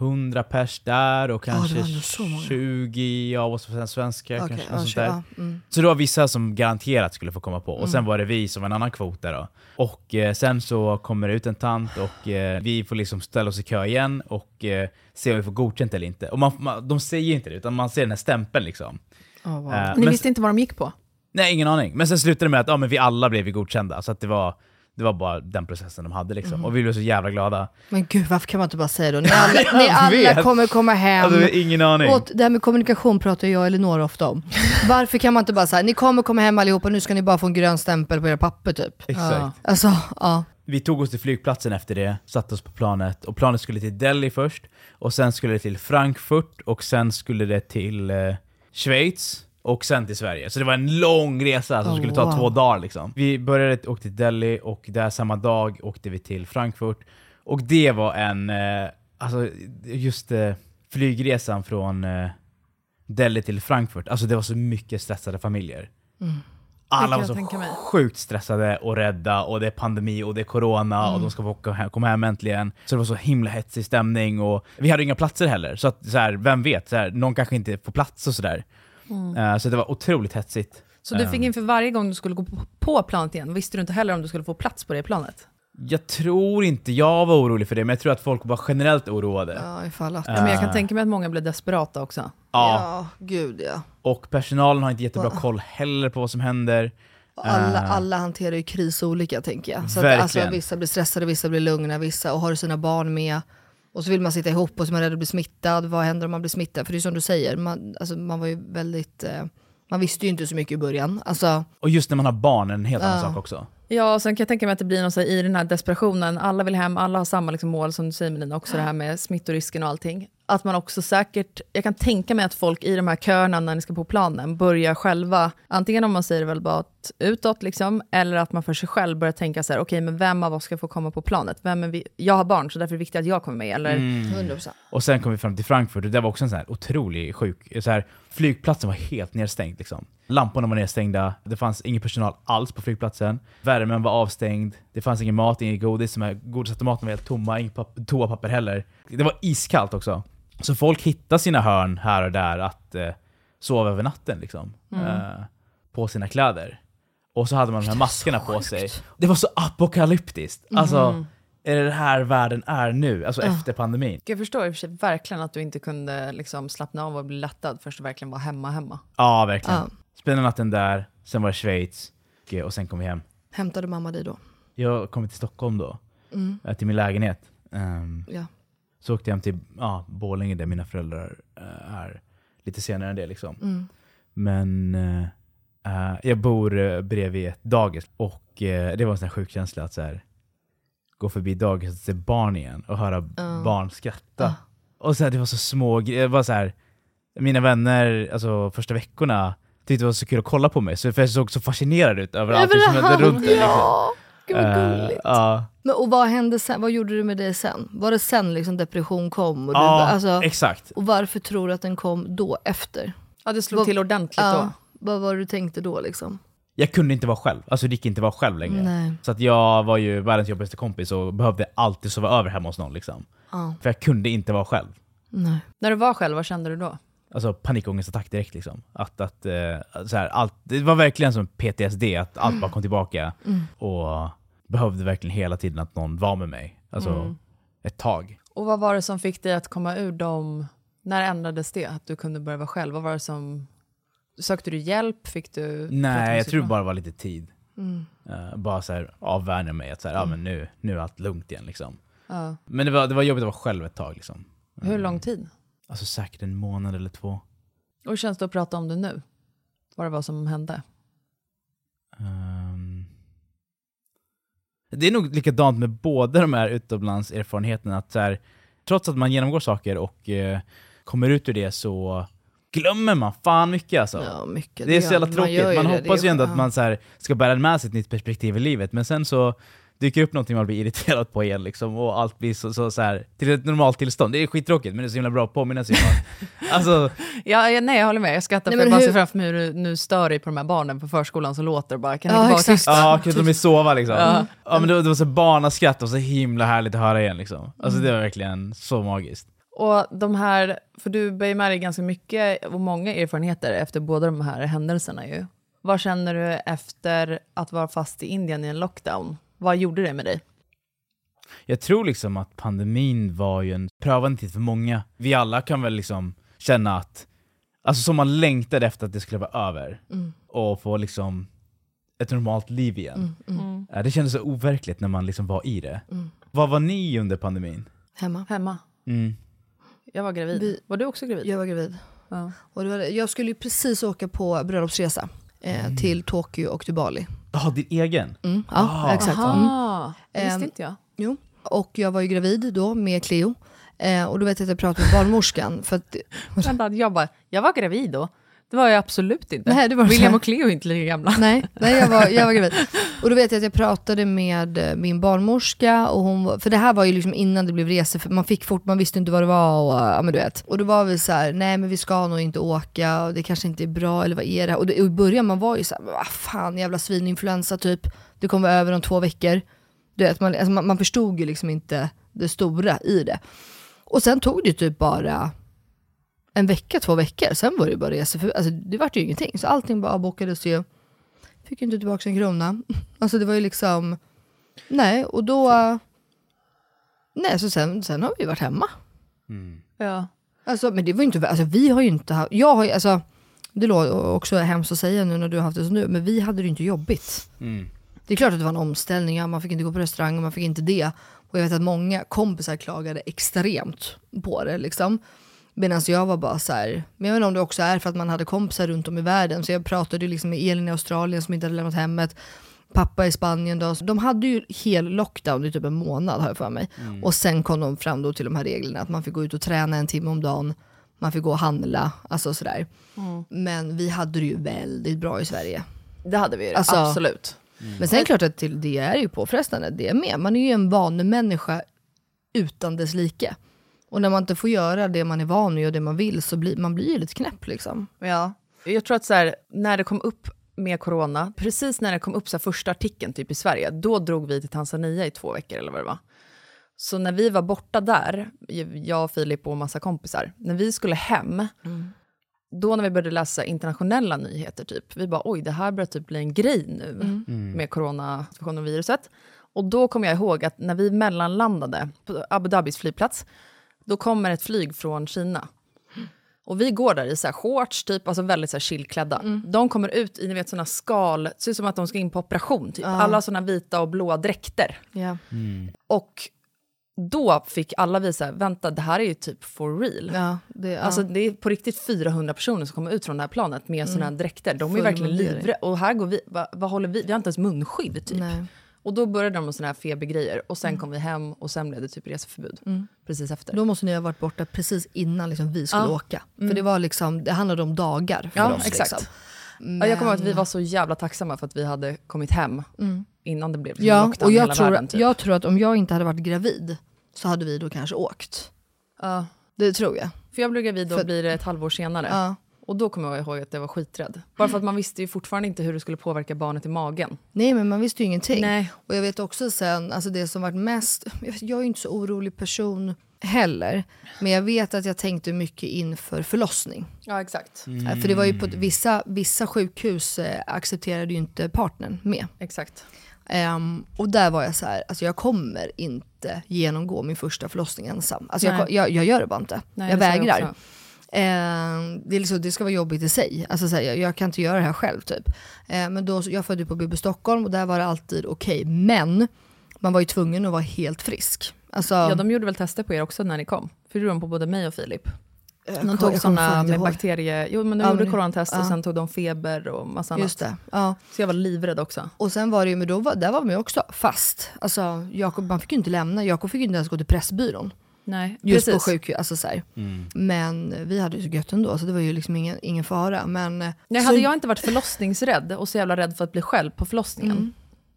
100 pers där och kanske var många. 20 av oss var svenskar. Okej, kanske, något sånt tjugo, där. ja, mm. Så det var vissa som garanterat skulle få komma på, och Mm. sen var det vi som en annan kvot där då. Och eh, sen så kommer det ut en tant och eh, vi får liksom ställa oss i kö igen och eh, se om vi får godkänt eller inte. Och man, man, de säger inte det, utan man ser den här stämpeln liksom. Oh, wow. Eh, Ni men- visste inte vad de gick på? Nej, ingen aning. Men sen slutade det med att ja, men vi alla blev godkända, så att det var, det var bara den processen de hade liksom. Mm. Och vi blev så jävla glada. Men gud, varför kan man inte bara säga då? Ni alla, ni alla kommer komma hem. Alltså, ingen aning. Och det här med kommunikation pratar jag och Elinor ofta om. Varför kan man inte bara säga, ni kommer komma hem allihopa, nu ska ni bara få en grön stämpel på era papper typ. Exakt. Ja. Alltså, ja. Vi tog oss till flygplatsen efter det, satte oss på planet och planet skulle till Delhi först och sen skulle det till Frankfurt och sen skulle det till eh, Schweiz och sen till Sverige. Så det var en lång resa som Oh, skulle ta wow. två dagar liksom. Vi började åka till Delhi och där samma dag åkte vi till Frankfurt och det var en, eh, alltså just eh, flygresan från eh, Delhi till Frankfurt, alltså det var så mycket stressade familjer. Mm. Alla var så sjukt stressade och rädda och det är pandemi och det är corona och Mm. de ska få åka hem, komma hem äntligen. Så det var så himla hetsig stämning och vi hade inga platser heller. Så att så här, vem vet, så här, någon kanske inte får plats och sådär. Mm. Eh, så det var otroligt hetsigt. Så du fick Eh, inför varje gång du skulle gå på- planet igen, visste du inte heller om du skulle få plats på det planet? Jag tror inte jag var orolig för det, men jag tror att folk var generellt oroade. Ja, ifall att. Ja, men jag kan Eh, tänka mig att många blev desperata också. Ja. gud ja. Och personalen har inte jättebra Va? koll heller på vad som händer. Alla, alla hanterar ju kris olika tänker jag. Så att, alltså, vissa blir stressade, vissa blir lugna, vissa och har sina barn med. Och så vill man sitta ihop och så är man rädd att bli smittad. Vad händer om man blir smittad? För det är som du säger, man, alltså, man var ju väldigt... Eh, man visste ju inte så mycket i början. Alltså, Och just när man har barn, en helt annan sak också. Ja, och sen kan jag tänka mig att det blir något så här, i den här desperationen, alla vill hem, alla har samma liksom, mål som du säger Melina, också det här med smittorisken och allting. Att man också säkert, jag kan tänka mig att folk i de här köerna när ni ska på planen börjar själva, antingen om man säger det väl bara utåt liksom, eller att man för sig själv börjar tänka så här, okej men vem av oss ska få komma på planet? Vem är vi? Jag har barn så därför är det viktigt att jag kommer med, eller? Mm. 100%. Och sen kom vi fram till Frankfurt och det var också en sån här otrolig sjuk... Så här, flygplatsen var helt nedstängd. Liksom. Lamporna var nedstängda, det fanns ingen personal alls på flygplatsen. Värmen var avstängd, det fanns ingen mat, inget godis. Godisautomaterna var helt tomma, inget papp- toapapper heller. Det var iskallt också. Så folk hittade sina hörn här och där att eh, sova över natten liksom. Mm. Eh, på sina kläder. Och så hade man de här maskerna på sig. Det var så apokalyptiskt. Alltså, Mhm. är det det här världen är nu? Alltså Ja. efter pandemin. Jag förstår i och för sig verkligen att du inte kunde liksom, slappna av och bli lättad först du verkligen var hemma hemma. Ja, verkligen. Ja. Spände natten där, sen var det Schweiz och- och sen kom vi hem. hämtade mamma dig då? Jag kom till Stockholm då, Mm. eh, till min lägenhet. Ehm, Ja. Så åkte jag hem till ja, Borlänge där mina föräldrar eh, är lite senare än det. Liksom. Mm. Men eh, eh, jag bor eh, bredvid ett dagis och eh, det var en sån här sjuk känsla att så här, gå förbi dagiset och se barn igen och höra barn skratta. Och så här, det var så små grejer. Mina vänner, alltså första veckorna, tyckte det var så kul att kolla på mig, så för jag såg så fascinerad ut över allt som hände runt mig. ja. Gud vad Eh, gulligt. Ja, Men, och vad hände sen? Vad gjorde du med det sen? Var det sen liksom depression kom? Och, du, Ja, alltså, exakt. och varför tror du att den kom då, efter? Ja, det slog Vad- till ordentligt ja, då. Vad var du tänkte då liksom? jag kunde inte vara själv, alltså det gick inte att vara själv längre. Nej. Så att jag var ju världens jobbigaste kompis och behövde alltid sova över hemma hos någon. Liksom. För jag kunde inte vara själv. Nej. När du var själv, vad kände du då? Alltså panikångestattack direkt. Liksom. Att, att, eh, så här, allt, det var verkligen som PTSD, att allt bara kom tillbaka. Mm. Och behövde verkligen hela tiden att någon var med mig. Alltså Mm. ett tag. Och vad var det som fick dig att komma ur dem? När ändrades det? Att du kunde börja vara själv? Vad var det som... Sökte du hjälp? Fick du... Nej, jag tror det bara var lite tid. Mm. Eh, bara så här, avvänja mig att så här, ja, men nu, nu är allt lugnt igen. Liksom. Ja. Men det var, det var jobbigt att vara själv ett tag. Liksom. Hur lång tid? Alltså säkert en månad eller två. Och hur känns det att prata om det nu? Vad det var som hände? Ehm, det är nog likadant med båda de här utomlandserfarenheterna. Att så här, trots att man genomgår saker och eh, kommer ut ur det så glömmer man fan mycket alltså. Ja, mycket. Det är så jävla man tråkigt. Man, det, hoppas ju ändå att man så här, ska bära med sig ett nytt perspektiv i livet, men sen så dyker upp någonting man blir irriterad på igen liksom, och allt blir så, så, så här, till ett normalt tillstånd. Det är skittråkigt, men det är så himla bra att påminna sig om att- alltså, Ja, ja, nej, jag håller med. Jag skrattar Nej, för jag bara hur- ser framför mig hur du nu stör dig på de här barnen på förskolan som låter bara, kan Ja, inte tysta? Ja, kan de vill sova liksom. Ja. Ja. men det, det var så barnaskratt och så himla härligt att höra igen liksom. Alltså Mm. det var verkligen så magiskt. Och de här, för du bär ju med dig ganska mycket och många erfarenheter efter båda de här händelserna ju. Vad känner du efter att vara fast i Indien i en lockdown? Vad gjorde det med dig? Jag tror liksom att pandemin var ju en prövande tid för många. Vi alla kan väl liksom känna att, alltså som man längtade efter att det skulle vara över Mm. och få liksom ett normalt liv igen. Mm, mm. Ja, Det kändes så overkligt när man liksom var i det. Mm. Vad var ni under pandemin? Hemma. Hemma. Mm. Jag var gravid. Vi- var du också gravid? Jag var gravid. Ja. Och det var, jag skulle ju precis åka på bröllopsresa eh, Mm. till Tokyo och till Bali. Ja, din egen? Mm, ja, Ah. exakt. Aha, det visste Ehm, inte jag. Jo. Och jag var ju gravid då med Cleo. Eh, och då vet jag att jag pratade med barnmorskan. För att, Vänta, jag bara, jag var gravid då. Det var jag absolut inte. Nej, det var William och Cleo är inte lika gamla. nej, nej jag, var, jag var gravid. Och då vet jag att jag pratade med eh, min barnmorska. Och hon, för det här var ju liksom innan det blev resor. För man fick fort, man visste inte vad det var. Och, ja, men du vet. och då var vi så här, nej men vi ska nog inte åka. Och det kanske inte är bra, eller vad är det? Och, det, och i början man var ju så här, vad fan jävla svininfluensa typ. Det kommer vara över om två veckor. Du vet, man, alltså man, man förstod ju liksom inte det stora i det. Och sen tog det typ bara en vecka, två veckor. Sen var det bara resor. För, alltså, det vart ju ingenting. Så allting bara avbokades ju. Fick ju inte tillbaka en krona. Alltså det var ju liksom... Nej, och då... Nej, så sen, sen har vi varit hemma. Ja. Alltså, men det var ju inte... Alltså vi har ju inte haft... Jag har ju, alltså... Det låter också hemskt att säga nu när du har haft det som nu, men vi hade det ju inte jobbigt. Mm. Det är klart att det var en omställning, ja, man fick inte gå på restaurang och man fick inte det. Och jag vet att många kompisar klagade extremt på det liksom. Medan jag var bara så här, men jag vet inte om det också är för att man hade kompisar runt om i världen. Så jag pratade liksom med Elin i Australien som inte hade lämnat hemmet. Pappa i Spanien då. Så de hade ju hel lockdown i typ en månad har jag för mig. Mm. Och sen kom de fram då till de här reglerna att man fick gå ut och träna en timme om dagen. Man fick gå och handla, alltså sådär. Mm. Men vi hade det ju väldigt bra i Sverige. Det hade vi ju, Alltså- absolut. Men sen är det klart att till det är ju påfrestande, det är med. Man är ju en vanemänniska utan dess like. Och när man inte får göra det man är van vid och det man vill så blir man blir ju lite knäpp liksom. Ja. Jag tror att så här, när det kom upp med corona, precis när det kom upp så här, första artikeln typ i Sverige, då drog vi till Tanzania i två veckor eller vad det var. Så när vi var borta där, jag, Filip och massa kompisar, när vi skulle hem, då när vi började läsa internationella nyheter, typ, vi bara oj, det här börjar typ bli en grej nu Mm. med coronasituationen och viruset. Och då kommer jag ihåg att när vi mellanlandade på Abu Dhabis flygplats, då kommer ett flyg från Kina. Och vi går där i så här shorts, typ, alltså väldigt så här chillklädda. De kommer ut i ni vet, såna skal, det ser ut som att de ska in på operation. Typ. Ja. Alla såna vita och blåa dräkter. Ja. Och då fick alla vi så här, vänta, det här är ju typ for real. Ja, det, ja. Alltså det är på riktigt 400 personer som kommer ut från det här planet med såna här dräkter. De är Full verkligen livrädda. Och här går vi, va, vad håller vi, vi har inte ens munskydd typ. Nej. Och då började de med såna här febergrejer och sen kom vi hem och sen blev det typ reseförbud. Mm. Precis efter. Då måste ni ha varit borta precis innan liksom, vi skulle Ja. åka. Mm. För det, var liksom, det handlade om dagar för Ja, oss. exakt. Liksom. Ja, jag kommer ihåg att vi Men- var så jävla tacksamma för att vi hade kommit hem Mm. innan det blev liksom Ja, lockdown och jag hela tror, världen. Typ. jag tror att om jag inte hade varit gravid så hade vi då kanske åkt. Ja. Det tror jag. För jag blev gravid då För- blir det ett halvår senare. Ja. Och då kommer jag ihåg att jag var skiträdd. Bara för att man visste ju fortfarande inte hur det skulle påverka barnet i magen. Nej men man visste ju ingenting. Nej. Och jag vet också sen, alltså det som varit mest, jag jag är ju inte så orolig person heller. Men jag vet att jag tänkte mycket inför förlossning. Ja, exakt. Eh, För det var ju på vissa, vissa sjukhus eh, accepterade ju inte partnern med. Exakt. Ehm, och där var jag så här, alltså jag kommer inte genomgå min första förlossning ensam. Alltså jag, jag, jag gör det bara inte. Nej, jag jag vägrar. Ehm, det, är liksom, det ska vara jobbigt i sig. Alltså så här, jag, jag kan inte göra det här själv typ. Ehm, men då, jag födde på BB Stockholm och där var det alltid okej. Men man var ju tvungen att vara helt frisk. Alltså, Ja, de gjorde väl tester på er också när ni kom? För de på både mig och Filip. Jag De tog inte med ihåg. bakterie... Jo, men de Ja, gjorde men- coronatest och ja. sen tog de feber och massa annat. Just det. Ja. Så jag var livrädd också. Och sen var det ju, men då var, där var man ju också fast. Alltså, Jakob, man fick ju inte lämna, Jakob fick ju inte ens gå till Pressbyrån. Nej, Just precis. på sjukhus, alltså så här. Mm. Men vi hade ju så gött ändå, så det var ju liksom ingen, ingen fara. Men, eh, Nej, så, hade jag inte varit förlossningsrädd och så jävla rädd för att bli själv på förlossningen.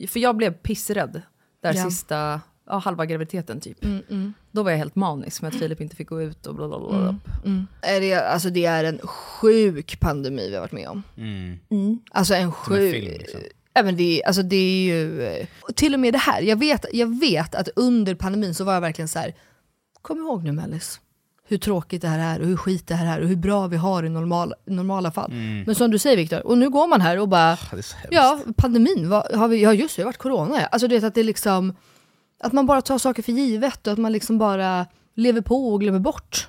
För jag blev pissrädd där Ja. sista, ja, halva graviditeten typ. Mm, mm. Då var jag helt manisk med att Filip inte fick gå ut och bla bla bla. Mm, mm. Är det, alltså det är en sjuk pandemi vi har varit med om. Mm. Alltså en sjuk... liksom. Men det, alltså det är ju... eh, och Till och med det här, jag vet, jag vet att under pandemin så var jag verkligen så här. Kom ihåg nu Mellis, hur tråkigt det här är och hur skit det här är och hur bra vi har i normal, normala fall. Mm. Men som du säger Viktor, och nu går man här och bara, Ah, ja pandemin, vad, har vi, ja just det, det har varit corona ja. Alltså du vet att det är liksom, att man bara tar saker för givet och att man liksom bara lever på och glömmer bort.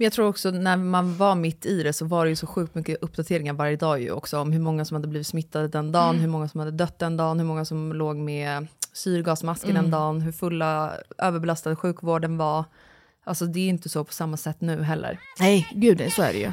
Men jag tror också när man var mitt i det så var det ju så sjukt mycket uppdateringar varje dag ju också om hur många som hade blivit smittade den dagen, Mm. hur många som hade dött den dagen, hur många som låg med syrgasmasken Mm. den dagen, hur fulla överbelastad sjukvården var. Alltså det är inte så på samma sätt nu heller. Nej, gud så är det ju.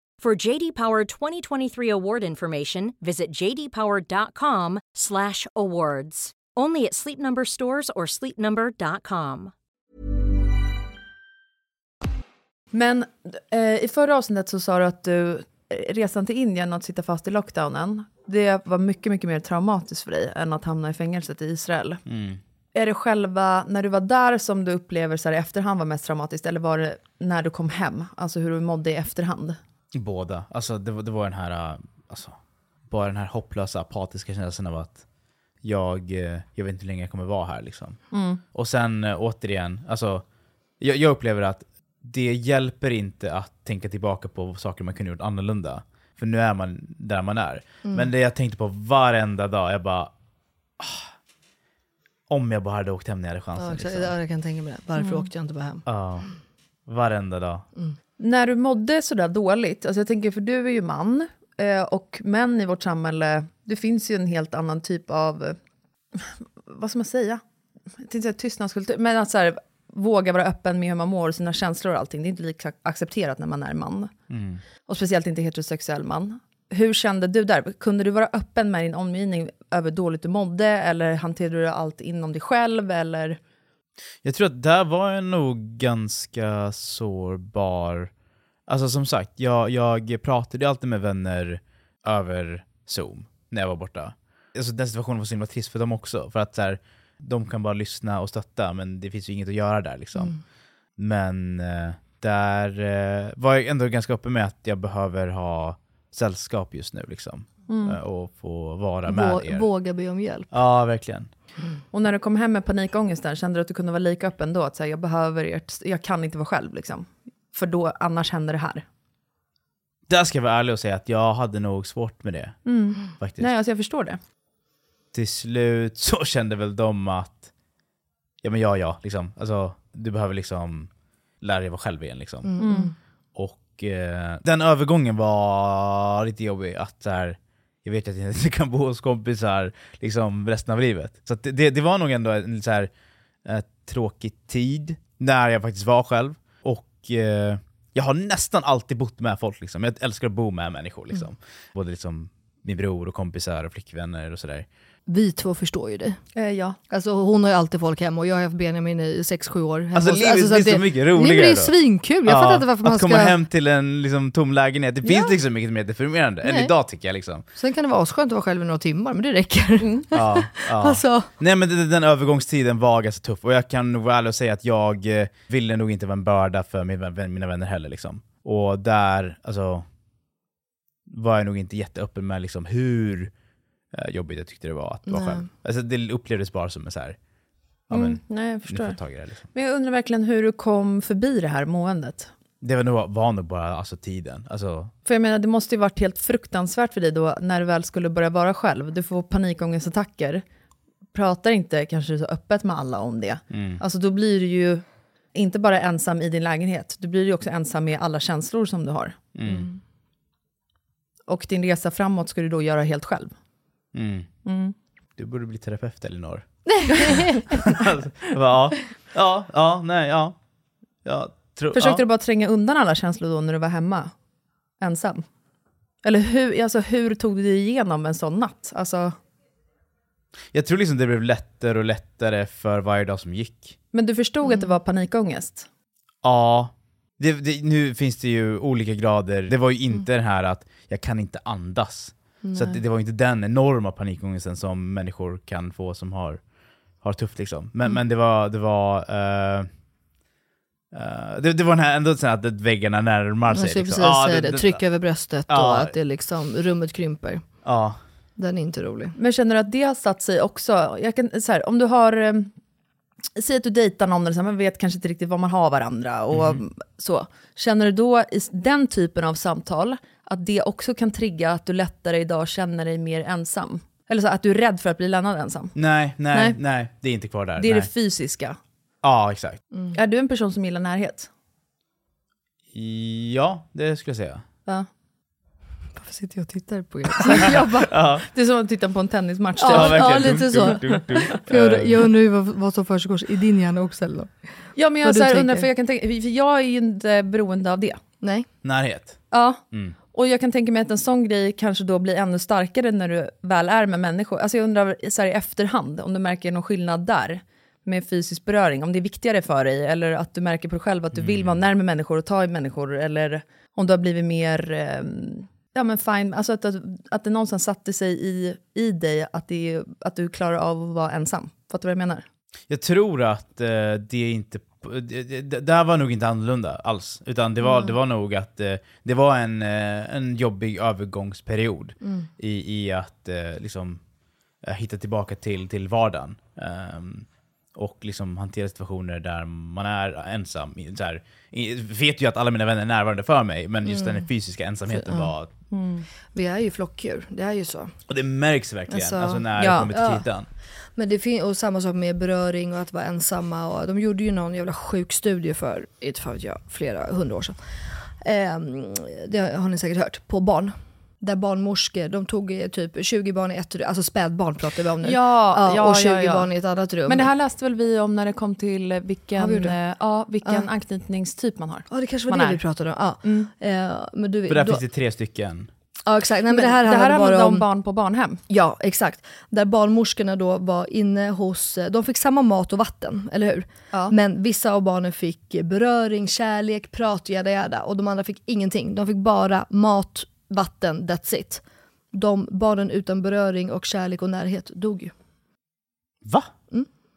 For JD Power 2023 award information, visit jdpower.com/awards. Only at Sleep Number stores or sleepnumber.com. Men eh, i förra avsnittet så sa du att du, eh, resan till Indien och att sitta fast i lockdownen, det var mycket, mycket mer traumatiskt för dig än att hamna i fängelset i Israel. Mm. Är det själva, när du var där som du upplever så här, i efterhand var mest traumatiskt, eller var det när du kom hem? Alltså hur du mådde i efterhand? Båda. Alltså det, var- det var den här, äh, alltså, bara den här hopplösa apatiska känslan av att jag, eh, jag vet inte hur länge jag kommer vara här liksom. Mm. Och sen äh, återigen, alltså, jag, jag upplever att det hjälper inte att tänka tillbaka på saker man kunde gjort annorlunda. För nu är man där man är. Mm. Men det jag tänkte på varenda dag, jag bara... Ah, om jag bara hade åkt hem när jag hade chansen. Ja, liksom. ja, jag kan tänka mig det. Varför Mm. åkte jag inte bara hem? Ja, varenda dag. Mm. När du mådde sådär dåligt, alltså jag tänker för du är ju man, eh, och män i vårt samhälle, det finns ju en helt annan typ av, vad ska man säga? Jag tänkte säga tystnadskultur, men att så här, våga vara öppen med hur man mår, sina känslor och allting. Det är inte lika accepterat när man är man. Mm. Och speciellt inte heterosexuell man. Hur kände du där? Kunde du vara öppen med din omgivning över dåligt du mådde? Eller hanterade du allt inom dig själv? Eller? Jag tror att där var jag nog ganska sårbar. Alltså som sagt, jag, jag pratade alltid med vänner över Zoom när jag var borta. Alltså den situationen var så himla trist för dem också. För att så här, de kan bara lyssna och stötta, men det finns ju inget att göra där liksom. Mm. Men eh, där eh, var jag ändå ganska öppen med att jag behöver ha sällskap just nu liksom. Mm. Eh, och få vara med Vå- er. våga be om hjälp. Ja, verkligen. Och när du kom hem med panikångesten, kände du att du kunde vara lika öppen då? Att säga, jag behöver ert, jag kan inte vara själv liksom. För då, annars händer det här. Där ska jag vara ärlig och säga att jag hade nog svårt med det. Mm. Faktiskt. Nej, alltså jag förstår det. till slut så kände väl de att, ja men ja ja, liksom. Alltså, du behöver liksom lära dig vara själv igen liksom. Mm. Och eh, den övergången var lite jobbig, att så här, jag vet att jag inte kan bo hos kompisar liksom resten av livet. Så det, det var nog ändå en så här, eh, tråkig tid, när jag faktiskt var själv. Och eh, jag har nästan alltid bott med folk, liksom. jag älskar att bo med människor. Liksom. Mm. Både liksom min bror och kompisar och flickvänner och sådär. Vi två förstår ju dig. Eh, ja. Alltså hon har ju alltid folk hemma och jag har haft Benjamin i 6-7 år. hemma Alltså hos- livet så att blir så mycket roligare det är svinkul, jag fattar inte varför man att ska... komma hem till en liksom, tom lägenhet, det finns Ja. liksom inget mer deprimerande. Eller Nej. idag tycker jag liksom. Sen kan det vara asskönt att vara själv i några timmar, men det räcker. Ja, ja. Alltså. Nej men den, den övergångstiden var ganska tuff, och jag kan nog vara ärlig och säga att jag eh, ville nog inte vara en börda för min, mina vänner heller. Liksom. Och där alltså, var jag nog inte jätteöppen med liksom, hur jobbigt jag tyckte det var att vara själv. Alltså, det upplevdes bara som en så här, ja, Mm, men, nej, jag förstår. får jag det. Liksom. Men jag undrar verkligen hur du kom förbi det här måendet. Det var nog, var nog bara alltså, tiden. Alltså, För jag menar, det måste ju varit helt fruktansvärt för dig då, när du väl skulle börja vara själv. Du får panikångestattacker. Pratar inte kanske så öppet med alla om det. Mm. Alltså då blir du ju inte bara ensam i din lägenhet, du blir ju också ensam med alla känslor som du har. Mm. Och din resa framåt ska du då göra helt själv. Mm. Mm. Du borde bli terapeut Elinor. alltså, ja, ja, ja, nej, ja. Jag tror, Försökte ja. du bara tränga undan alla känslor då när du var hemma? Ensam? Eller hur, alltså, hur tog du dig igenom en sån natt? Alltså, Jag tror liksom det blev lättare och lättare för varje dag som gick. men du förstod att det var panikångest? Ja, det, det, nu finns det ju olika grader. Det var ju inte den här att jag kan inte andas. Så att det, Nej. det var inte den enorma panikångesten som människor kan få som har, har tufft liksom. Men, Mm. men det var, det var eh, eh, det, det var den här ändå så här att väggarna närmar Jag sig. Liksom. precis Ja, säga det, tryck över bröstet Ja. och att det liksom, rummet krymper. Ja. Den är inte rolig. Men känner du att det har satt sig också? Jag kan, så här, om du har, eh, säg att du dejtar någon, eller så här, man vet kanske inte riktigt vad man har varandra, och Mhm. så. Känner du då i den typen av samtal, att det också kan trigga att du lättare idag känner dig mer ensam? Eller så att du är rädd för att bli lämnad ensam? Nej, nej, Nej. nej, det är inte kvar där. Det är nej. det fysiska. Ja, exakt. Är du en person som gillar närhet? Ja, det skulle jag säga. Ja. Varför sitter jag och tittar på er? Jag bara, Ja. Det är som att titta på en tennismatch. Ja, typ. ja, lite så. Jag, jag undrar ju vad, vad som försiggår i din hjärna också. Eller? Ja, men jag, så här, undrar, för jag, kan tänka, för jag är ju inte beroende av det. Nej. Närhet. Ja, Mm. Och jag kan tänka mig att en sån grej kanske då blir ännu starkare när du väl är med människor. Alltså jag undrar så här, i efterhand om du märker någon skillnad där med fysisk beröring, om det är viktigare för dig, eller att du märker på dig själv att du vill vara närmare människor och ta i människor, eller om du har blivit mer, ehm, ja men fine, alltså att, att, att det någonstans satte sig i, i dig att, det, att du klarar av att vara ensam. Fattar du vad jag menar? Jag tror att eh, det inte... Det, det, det där var nog inte annorlunda alls. Utan det var, Mm. det var nog att eh, det var en, eh, en jobbig övergångsperiod Mm. i, i att eh, liksom, eh, hitta tillbaka till, till vardagen. Ehm, och liksom hantera situationer där man är ensam. Så här, vet ju att alla mina vänner är närvarande för mig, men just Mm. den fysiska ensamheten var... Vi är ju flockdjur, det är ju så. Och det märks verkligen, Alltså, alltså, när ja. det kommer till Ja. kritan. Men det fin- och samma sak med beröring och att vara ensamma. Och de gjorde ju någon jävla sjuk studie för, inte fan vet jag, flera hundra år sedan. Ehm, det har ni säkert hört, på barn. Där barnmorskor, de tog eh, typ 20 barn i ett rum, alltså spädbarn pratar vi om nu. Ja, ja, och 20 ja, ja. barn i ett annat rum. Men det här läste väl vi om när det kom till vilken, eh, ja, vilken Ja. anknytningstyp man har. Ja det kanske var man det är. vi pratade om. Ja. Eh, men du, För där då, finns det tre stycken. Ja exakt, Nej, men Men det här det handlade här bara handlade om om barn på barnhem. Ja, exakt. Där barnmorskorna då var inne hos, de fick samma mat och vatten, eller hur? Men vissa av barnen fick beröring, kärlek, prat, jada jada. Och de andra fick ingenting. De fick bara mat, vatten, that's it. De barnen utan beröring och kärlek och närhet dog ju. Va?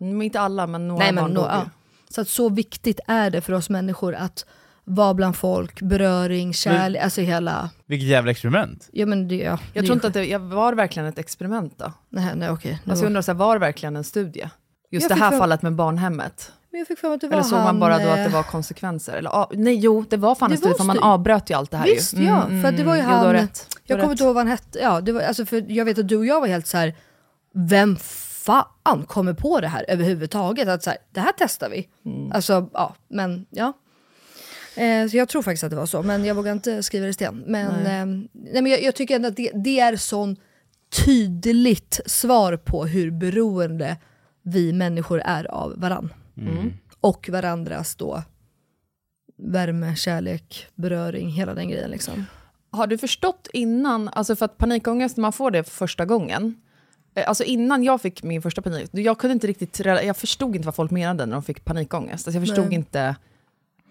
Mm, inte alla, men några Nej, men barn dog ju. ja. Så att så viktigt är det för oss människor att vara bland folk, beröring, kärlek, alltså hela... Vilket jävla experiment. Ja, men det, ja, Jag det tror inte att det jag var det verkligen ett experiment då. Nej, nej okej. Alltså var- jag undrar, så här, var det verkligen en studie? Just Jag det fick här för- fallet med barnhemmet. Men jag fick för mig att det var Eller såg han, man bara då att det eh, var konsekvenser? Eller, ah, nej, jo, det var fan en studie, för man avbröt ju allt det här Visst ju. ja, för det var ju Jo, han, du har rätt. Jag kommer inte ihåg vad han hette, ja, det var, alltså för jag vet att du och jag var helt så här. vem fan kommer på det här överhuvudtaget? Att så här, det här testar vi. Mm. Alltså ja, men ja. Eh, så jag tror faktiskt att det var så, men jag vågar inte skriva det i sten. Men, Nej. eh, nej, men jag, jag tycker ändå att det, det är sån tydligt svar på hur beroende vi människor är av varann. Mm. Och varandras då värme, kärlek, beröring, hela den grejen liksom. Har du förstått innan, alltså för att panikångest, när man får det för första gången, eh, alltså innan jag fick min första panik, jag kunde inte riktigt, jag förstod inte vad folk menade när de fick panikångest. Alltså jag förstod Nej. inte,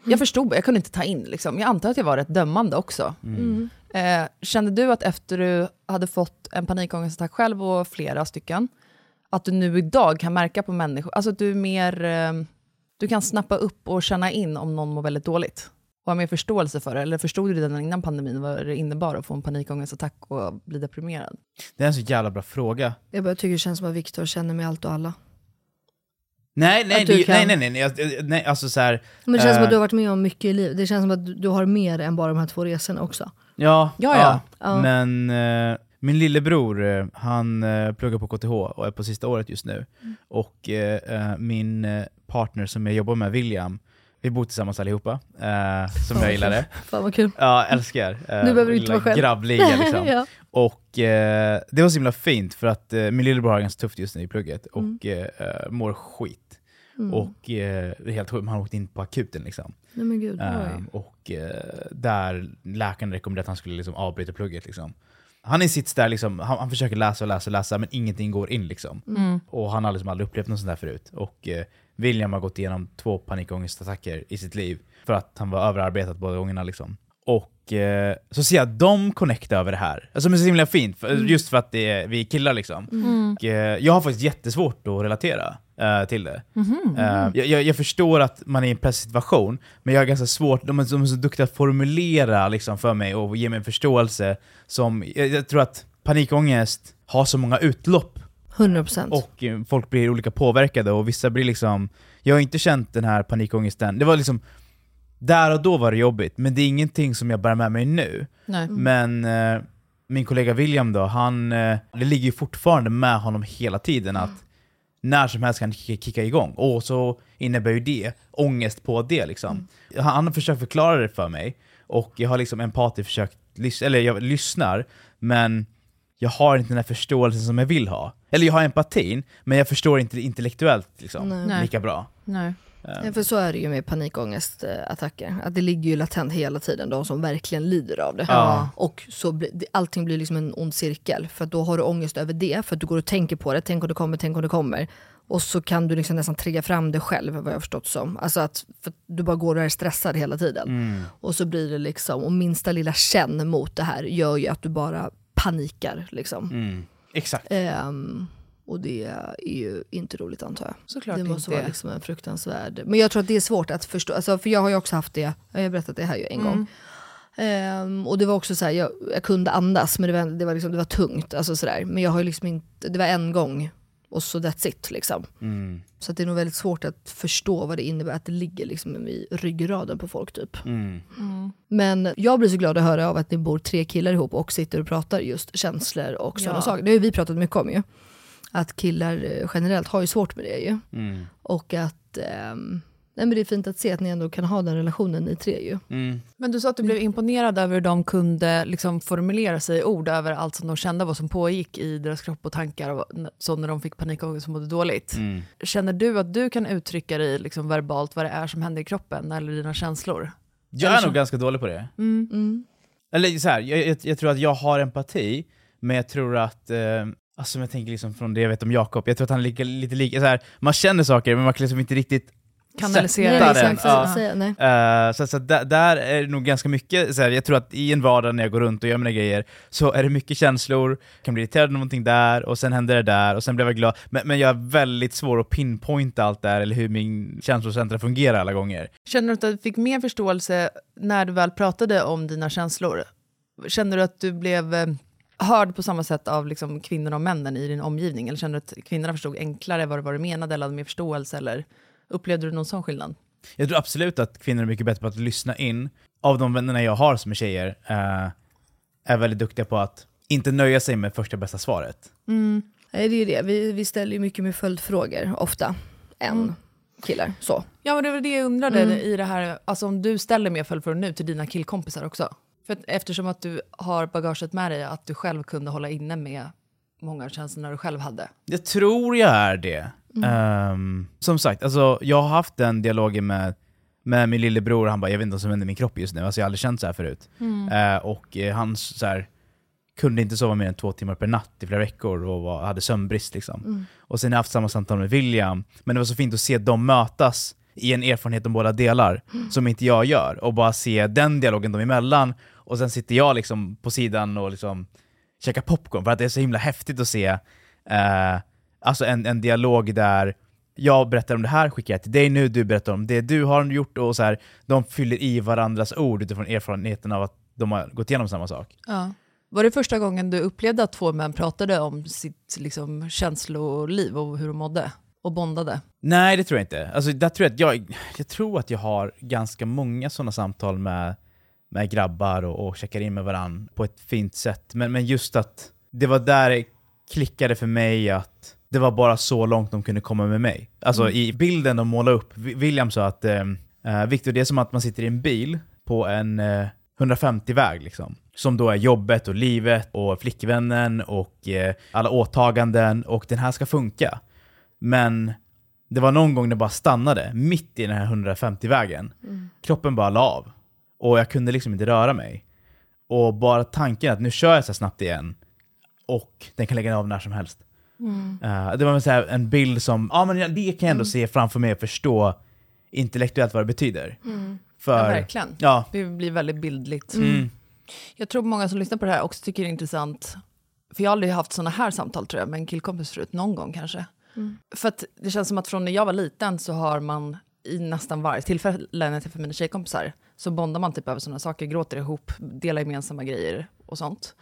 jag förstod, jag kunde inte ta in liksom. Jag antar att jag var rätt dömande också. Mm. Eh, kände du att efter du hade fått en panikångestattack själv och flera stycken, att du nu idag kan märka på människor, alltså att du är mer, eh, du kan snappa upp och känna in om någon mår väldigt dåligt? Och ha mer förståelse för det? Eller förstod du redan innan pandemin vad det innebar att få en panikångestattack och bli deprimerad? Det är en så jävla bra fråga. Jag bara tycker det känns som att Viktor känner med allt och alla. Nej, nej, det, kan- nej, nej, nej, nej, jag- nej, alltså så här, Men det känns som eh, att du har varit med om mycket i livet. Det känns som att du- du har mer än bara de här två resorna också. Ja, Ja, ja. ja. Ja. men eh, min lillebror, eh, han uh, pluggar på KTH och är på sista året just nu. Mm. Och eh, eh, min eh, partner som jag jobbar med, William, vi bor tillsammans allihopa, eh, som jag gillade. Fan vad kul. Ja, älskar. Eh, Nu behöver du inte vara själv. Grabbliga liksom. Ja. Och eh, det var så himla fint för att eh, min lillebror har ganska tufft just nu i plugget och Mm. eh, eh, mår skit. Mm. Och eh, helt sjukt, han har åkt in på akuten liksom. Nej men gud. Ehm, och eh, där läkaren rekommenderade att han skulle liksom avbryta plugget. Liksom. Han är sits där, liksom, han, han försöker läsa och läsa och läsa men ingenting går in. Liksom. Mm. Och han har liksom aldrig upplevt något sånt där förut. Och eh, William har gått igenom två panikångestattacker i sitt liv för att han var överarbetad båda gångerna. Liksom. Och eh, så ser jag dem connecta över det här. Alltså, det är så himla fint, för, Mm. just för att det är, vi är killar. Liksom. Mm. Och, eh, jag har faktiskt jättesvårt att relatera eh, till det. Mhm. Eh, jag, jag, förstår att man är i en pressad situation, men jag har ganska svårt, de är, de är så duktiga att formulera liksom, för mig och ge mig en förståelse som, jag, jag tror att panikångest har så många utlopp 100%. och eh, folk blir olika påverkade och vissa blir liksom, jag har inte känt den här panikångesten, det var liksom där och då var det jobbigt, men det är ingenting som jag bär med mig nu. Nej. Men eh, min kollega William då, han, eh, det ligger ju fortfarande med honom hela tiden att när som helst kan kicka igång. Och så innebär ju det ångest på det liksom. Han, han har försökt förklara det för mig, och jag har liksom empatiskt försökt, eller jag lyssnar, men jag har inte den här förståelsen som jag vill ha. Eller jag har empatin, men jag förstår inte det intellektuellt liksom, Nej. lika bra. Nej. Eh, Ja, för så är det ju med panikångestattacker. Att det ligger ju latent hela tiden, de som verkligen lider av det. Ja. Och så det- allting blir liksom en ond cirkel. För då har du ångest över det, för att du går och tänker på det. Tänk om det kommer, tänk om det kommer. Och så kan du liksom nästan trigga fram det själv, vad jag har förstått som. Alltså att, för att du bara går och är stressad hela tiden. Mm. Och så blir det liksom, och minsta lilla känn mot det här gör ju att du bara panikar. Liksom. Mm. Exakt. Ehm, och det är ju inte roligt antar jag. Såklart det måste inte vara liksom en fruktansvärd... Men jag tror att det är svårt att förstå, alltså, för jag har ju också haft det, jag har berättat det här ju en Mm. gång. Ehm, och det var också så här, jag, jag kunde andas men det var, det var, liksom, det var tungt. Alltså, så där. Men jag har ju liksom inte, det var en gång och så that's it. Liksom. Mm. Så att det är nog väldigt svårt att förstå vad det innebär att det ligger liksom i ryggraden på folk. typ. Mm. Men jag blir så glad att höra av att ni bor tre killar ihop och sitter och pratar just känslor och sådana Ja. saker. Det har ju vi pratat mycket om ju. Att killar eh, generellt har ju svårt med det ju. Mm. Och att ehm, Nej, men det är fint att se att ni ändå kan ha den relationen ni tre ju. Mm. Men du sa att du blev imponerad över hur de kunde liksom formulera sig i ord över allt som de kände, vad som pågick i deras kropp och tankar, och så när de fick panikångest och mådde dåligt. Mm. Känner du att du kan uttrycka dig liksom verbalt vad det är som händer i kroppen eller dina känslor? Jag är nog ganska dålig på det. Mm. Eller så här, jag, jag, jag tror att jag har empati, men jag tror att, eh, alltså jag tänker liksom från det jag vet om Jakob, jag tror att han är lika, lite lika, så här, man känner saker men man kan liksom inte riktigt Kanalisera. den. Ja. Eh, så så där, där är det nog ganska mycket, så här, jag tror att i en vardag när jag går runt och gör mina grejer, så är det mycket känslor, kan bli irriterad av någonting där, och sen händer det där, och sen blir jag glad. Men, men jag är väldigt svår att pinpointa allt där, eller hur min känslocentra fungerar alla gånger. Känner du att du fick mer förståelse när du väl pratade om dina känslor? Känner du att du blev eh, hörd på samma sätt av liksom, kvinnorna och männen i din omgivning? Eller känner du att kvinnorna förstod enklare vad, det- vad du menade eller hade mer förståelse? Eller upplevde du någon sån skillnad? Jag tror absolut att kvinnor är mycket bättre på att lyssna in. Av de vännerna jag har som är tjejer, eh, är väldigt duktiga på att inte nöja sig med första bästa svaret. Nej, det är ju det. Vi, vi ställer ju mycket med följdfrågor ofta, än killar. Så. Ja, men det var det jag undrade Mm. i det här, alltså om du ställer mer följdfrågor nu till dina killkompisar också. För att, eftersom att du har bagaget med dig, att du själv kunde hålla inne med många av känslorna du själv hade. Jag tror jag är det. Ehm, som sagt, alltså, jag har haft den dialogen med, med min lillebror, han bara “jag vet inte vad som händer i min kropp just nu, alltså, jag har aldrig känt så här förut”. Mm. Eh, och eh, han så här, kunde inte sova mer än två timmar per natt i flera veckor och var, hade sömnbrist. Liksom. Mm. Och sen har jag haft samma samtal med William, men det var så fint att se dem mötas i en erfarenhet de båda delar, som inte jag gör, och bara se den dialogen dem emellan, och sen sitter jag liksom på sidan och liksom käkar popcorn, för att det är så himla häftigt att se eh, alltså en, en dialog där jag berättar om det här, skickar jag till dig nu, du berättar om det du har gjort, och så här, de fyller i varandras ord utifrån erfarenheten av att de har gått igenom samma sak. Ja. Var det första gången du upplevde att två män pratade om sitt liksom, känsloliv och hur de mådde? Och bondade? Nej, det tror jag inte. Alltså, där tror jag, att jag, jag tror att jag har ganska många sådana samtal med, med grabbar och, och checkar in med varandra på ett fint sätt. Men, men just att det var där det klickade för mig att det var bara så långt de kunde komma med mig. Alltså Mm. i bilden de målade upp, William sa att eh, eh, Victor, det är som att man sitter i en bil på en eh, 150-väg liksom. Som då är jobbet och livet och flickvännen och eh, alla åtaganden och den här ska funka. Men det var någon gång det bara stannade mitt i den här 150-vägen. Mm. Kroppen bara la av. Och jag kunde liksom inte röra mig. Och bara tanken att nu kör jag så snabbt igen och den kan lägga av när som helst. Mm. Eh, det var så här en bild som, ja men jag- det kan jag ändå se framför mig och förstå intellektuellt vad det betyder. Mm. För, ja, verkligen. Ja. Det blir väldigt bildligt. Mm. Jag tror många som lyssnar på det här också tycker det är intressant, för jag har aldrig haft sådana här samtal tror jag, med en killkompis förut, någon gång kanske. Mm. För att det känns som att från när jag var liten så har man i nästan varje tillfälle när jag träffar mina tjejkompisar så bondar man typ över sådana saker, gråter ihop, delar gemensamma grejer och sånt.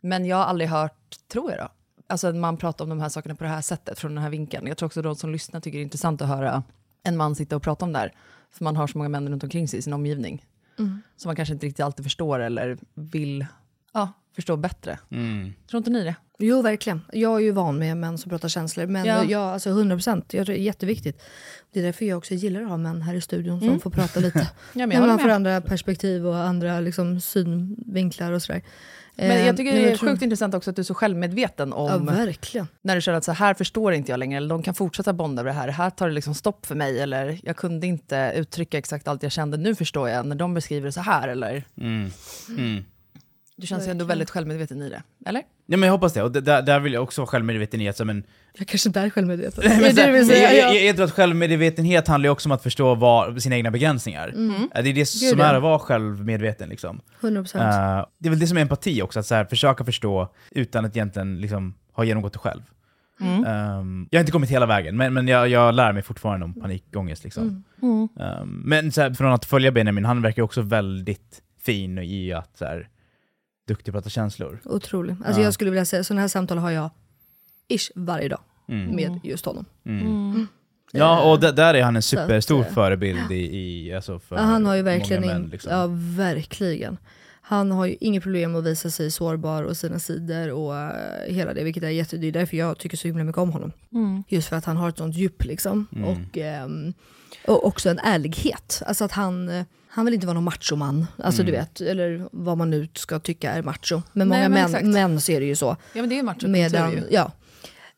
Men jag har aldrig hört, tror jag då, alltså att man pratar om de här sakerna på det här sättet, från den här vinkeln. Jag tror också de som lyssnar tycker det är intressant att höra en man sitta och prata om det här. För man har så många män runt omkring sig i sin omgivning. Mm. Som man kanske inte riktigt alltid förstår eller vill ja, förstå bättre. Mm. Tror inte ni det? Jo, verkligen. Jag är ju van med män som pratar känslor. Men Ja. ja. alltså 100 procent. Jag tror det är jätteviktigt. Det är därför jag också gillar att ha män här i studion som Mm. får prata lite. Ja, men jag När man får andra perspektiv och andra liksom, synvinklar och sådär. Men Eh, jag tycker men det är tror- sjukt intressant också att du är så självmedveten om... Ja, verkligen. När du känner att så här förstår inte jag längre, eller de kan fortsätta bonda över det här. Här tar det liksom stopp för mig, eller jag kunde inte uttrycka exakt allt jag kände, nu förstår jag när de beskriver det så här. Eller Mm. Mm. Du känns ju ändå väldigt självmedveten i det, eller? Ja, men jag hoppas det, och det- där, där vill jag också vara självmedveten i att så, men, Jag kanske inte är självmedveten. Nej, det men är så det säga. jag, jag, ja. jag tror att självmedvetenhet handlar ju också om att förstå vad, sina egna begränsningar. Mm. Eh, Det är det som Gud, är ja. att vara självmedveten. Liksom. 100%. Eh, det är väl det som är empati också, att så här, försöka förstå utan att egentligen liksom, ha genomgått det själv. Mm. Ehm, jag har inte kommit hela vägen, men, men jag, jag lär mig fortfarande om panikångest. Liksom. Mm. Ehm, men så här, från att följa Benjamin, han verkar också väldigt fin i att så här, duktig på att prata känslor. Otrolig. Alltså Ja. jag skulle vilja säga, sådana här samtal har jag ish varje dag Mm. med just honom. Mm. Mm. Ja, och d- där är han en superstor att, eh, förebild i, i alltså för Ja, han har ju många verkligen, män. in, Liksom. ja verkligen. Han har ju inget problem att visa sig sårbar och sina sidor och uh, hela det, vilket är jätte, det är därför jag tycker så himla mycket om honom. Mm. Just för att han har ett sånt djup liksom. Mm. Och, ehm, och också en ärlighet. Alltså att han, eh, han vill inte vara någon machoman. Alltså Mm. du vet, eller vad man nu ska tycka är macho. Men Nej, många men män, män ser det ju så. Ja men det är machokultur Medan, ju. ja.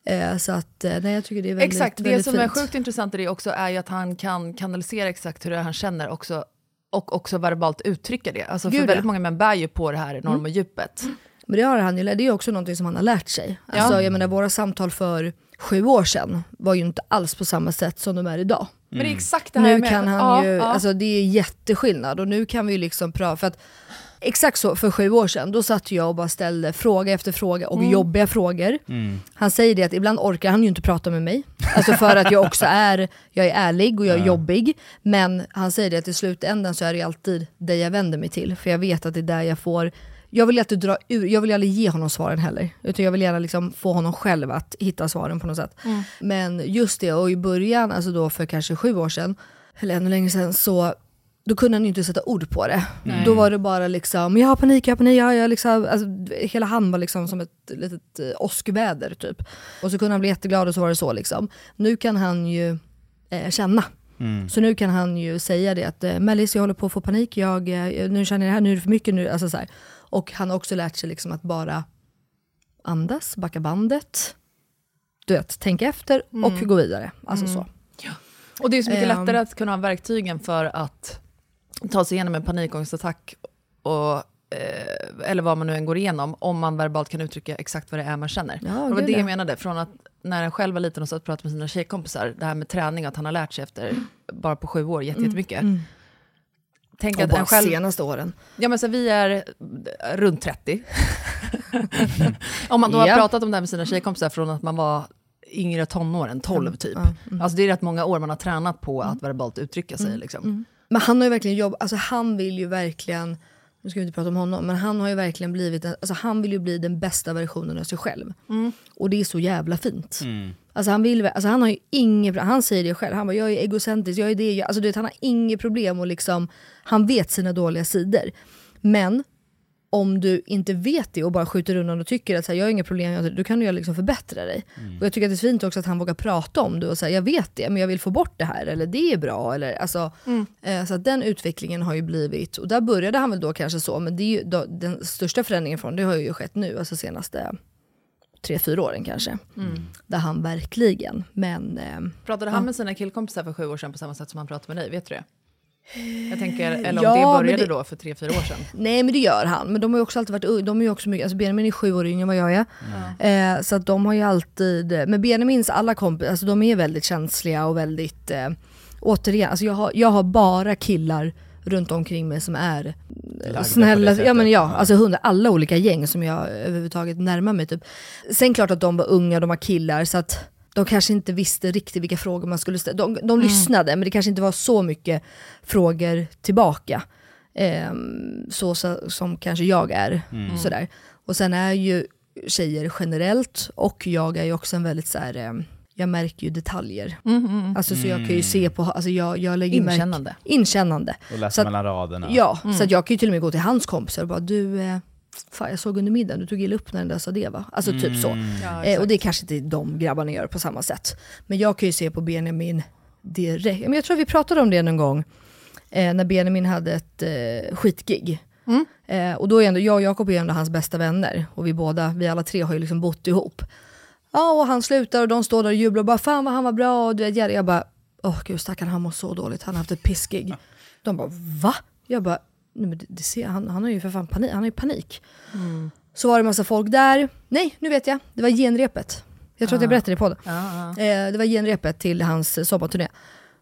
Eh, så att, eh, nej jag tycker det är väldigt, Exakt, det väldigt som är fint. sjukt intressant i det också är ju att han kan kanalisera exakt hur det är han känner också. Och också verbalt uttrycka det. Alltså för Gud, väldigt ja. många män bär ju på det här enorma Mm. djupet. Men det har han ju, det är också någonting som han har lärt sig. Ja. Alltså, jag menar, våra samtal för sju år sedan var ju inte alls på samma sätt som de är idag. Men det är exakt det här Nu menar. kan han ju, ja. alltså det är jätteskillnad och nu kan vi ju liksom prata, för att exakt så för sju år sedan, då satt jag och bara ställde fråga efter fråga och Mm. jobbiga frågor. Mm. Han säger det att ibland orkar han ju inte prata med mig. Alltså för att jag också är, jag är ärlig och jag är Ja. jobbig. Men han säger det att i slutändan så är det alltid dig jag vänder mig till. För jag vet att det är där jag får, jag vill inte dra ur, jag vill aldrig ge honom svaren heller. Utan jag vill gärna liksom få honom själv att hitta svaren på något sätt. Mm. Men just det, och i början, alltså då för kanske sju år sedan, eller ännu längre sedan, så då kunde han ju inte sätta ord på det. Nej. Då var det bara liksom, jag har panik, jag har panik, jag har, jag liksom, alltså, hela han var liksom som ett litet eh, åskväder typ. Och så kunde han bli jätteglad och så var det så liksom. Nu kan han ju eh, känna. Mm. Så nu kan han ju säga det att eh, Mellis jag håller på att få panik, jag, eh, nu känner jag det här, nu är det för mycket. Nu, alltså så här. Och han har också lärt sig liksom att bara andas, backa bandet, du vet, tänka efter och Mm. gå vidare. Alltså Mm. så. Och det är så mycket Ehm. lättare att kunna ha verktygen för att ta sig igenom en panikångestattack, och, eh, eller vad man nu än går igenom, om man verbalt kan uttrycka exakt vad det är man känner. Ja, det var det ja. jag menade, från att när han själv var liten och satt och pratade med sina tjejkompisar, det här med träning, att han har lärt sig efter bara på sju år Mm, jättemycket. mm. Tänk Och att bara en själv... senaste åren. Ja men så vi är runt 30. Om man då har Ja. pratat om det här med sina tjejkompisar från att man var yngre tonåren, 12 typ. Ja, mm. Alltså det är rätt många år man har tränat på att verbalt uttrycka sig. Liksom. Mm. Men han har ju verkligen jobb, alltså han vill ju verkligen, nu ska vi inte prata om honom, men han har ju verkligen blivit, en, alltså han vill ju bli den bästa versionen av sig själv. Mm. Och det är så jävla fint. Mm. Alltså han, vill, alltså han har ju inget, han säger det själv, han bara jag är egocentrisk, jag är det, jag, alltså du vet, han har inget problem och liksom, han vet sina dåliga sidor. Men om du inte vet det och bara skjuter undan och tycker att så här, jag har inga problem, jag- då kan du liksom förbättra dig. Och jag tycker att det är fint också att han vågar prata om det och säga jag vet det, men jag vill få bort det här, eller det är bra. Eller, alltså, eh, så att den utvecklingen har ju blivit, och där började han väl då kanske så, men det är ju då, den största förändringen från det har ju skett nu, alltså senaste tre, fyra åren kanske. Mm. Där han verkligen, men... Eh, Pratade ja. han med sina killkompisar för sju år sedan på samma sätt som han pratade med dig? Vet du det? Jag tänker, eller om Ja, det men började det- då för tre, fyra år sedan. Nej men det gör han, men de har ju också alltid varit unga. De är ju också mycket, alltså Benjamin är sju år yngre än vad jag är. Eh, så att de har ju alltid, men Benjamins alla kompisar, alltså de är väldigt känsliga och väldigt, eh, återigen, alltså jag har, jag har bara killar runt omkring mig som är eh, Lagda snälla, ja men ja, alltså hundra, alla olika gäng som jag överhuvudtaget närmar mig typ. Sen klart att de var unga, de var killar så att de kanske inte visste riktigt vilka frågor man skulle ställa. De, de lyssnade men det kanske inte var så mycket frågor tillbaka. Ehm, så, så som kanske jag är. Mm. Sådär. Och sen är ju tjejer generellt och jag är ju också en väldigt så här. ehm, jag märker ju detaljer. Mm, mm. Alltså så jag kan ju Mm. se på, alltså jag, jag lägger Inkännande. Inkännande. Och att- mellan raderna. Ja, Mm. så att jag kan ju till och med gå till hans kompisar och bara du, eh, fan jag såg under middagen, du tog illa upp när den där sa det va? Alltså typ så. Mm. Ja, Eh, och det kanske inte de grabbarna gör på samma sätt. Men jag kan ju se på Benjamin direkt, men jag tror vi pratade om det någon gång, eh, när Benjamin hade ett eh, skitgig. Mm. Eh, och då är ändå, jag och Jakob är ändå hans bästa vänner, och vi båda, vi alla tre har ju liksom bott ihop. Ja, och han slutar och de står där och jublar och bara fan vad han var bra och du vet, jag bara, åh gud stackarn han mår så dåligt, han har haft ett pissgig. De bara va? Jag bara, nej men det, det ser, han, han har ju för fan panik, han har panik. Mm. Så var det massa folk där, nej nu vet jag, det var genrepet. Jag tror att jag Ah. berättade det på det. Ja, Eh, det var genrepet till hans eh, sommarturné.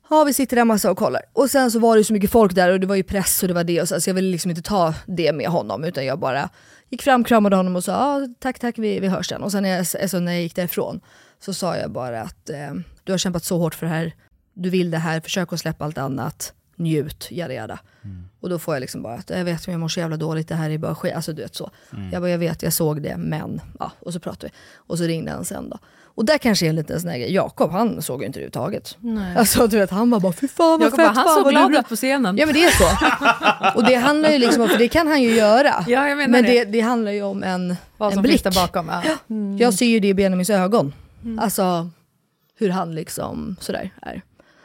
Ja, vi sitter där massa och kollar. Och sen så var det ju så mycket folk där och det var ju press och det var det och så, så jag ville liksom inte ta det med honom utan jag bara gick fram, kramade honom och sa ja, tack, tack, vi, vi hörs sen. Och sen när jag, alltså, när jag gick därifrån så sa jag bara att eh, du har kämpat så hårt för det här, du vill det här, försök att släppa allt annat. Njut, jada jada. Och då får jag liksom bara att jag vet men jag mår så jävla dåligt, det här är bara skit. Alltså du vet så. Mm. Jag bara, jag vet, jag såg det, men, ja, och så pratade vi. Och så ringde han sen då. Och där kanske är en liten sån här grej, Jakob han såg ju inte det överhuvudtaget. Nej. Alltså du vet, han var bara fy fan vad Jakob fett, bara, han fan såg vad glad ut på scenen. Ja men det är så. och det handlar ju liksom om, för det kan han ju göra. Ja, jag menar men det. det, det handlar ju om en, Vad en som blick. där bakom. Ja. Mm. Jag ser ju det i Benjamins ögon. Alltså hur han liksom sådär är.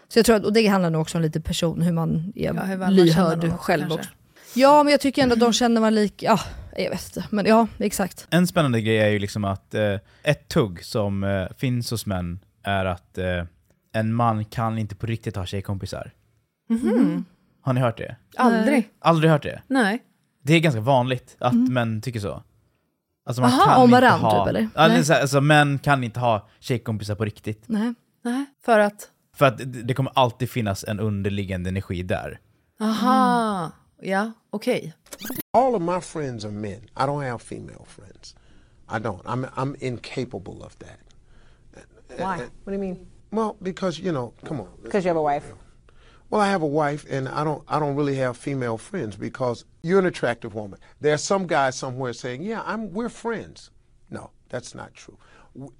Så jag tror att, och det handlar nog också om lite person, hur man är Ja, hur lyhörd själv kanske. också. Ja men jag tycker ändå att de känner man lika, ja jag vet inte. Men ja, exakt. En spännande grej är ju liksom att eh, ett tugg som eh, finns hos män är att eh, en man kan inte på riktigt ha tjejkompisar. Mhm. Har ni hört det? Aldrig. Aldrig hört det? Nej. Det är ganska vanligt att män tycker så. Alltså man Aha, kan om ha, typ, eller? Ja, det är Nej. så här, alltså, män kan inte ha tjejkompisar på riktigt. Nej. Nej. För att? För att det det kommer alltid finnas en underliggande energi där. Aha. Mm. Ja, okej. All of my friends are men. I don't have female friends. I don't. I'm I'm incapable of that. Why? Uh, uh, what do you mean? Well, because you know, come on. Because you have a wife. Well, I have a wife, and I don't. I don't really have female friends because you're an attractive woman. There's some guy somewhere saying, "Yeah, I'm. We're friends." No, that's not true.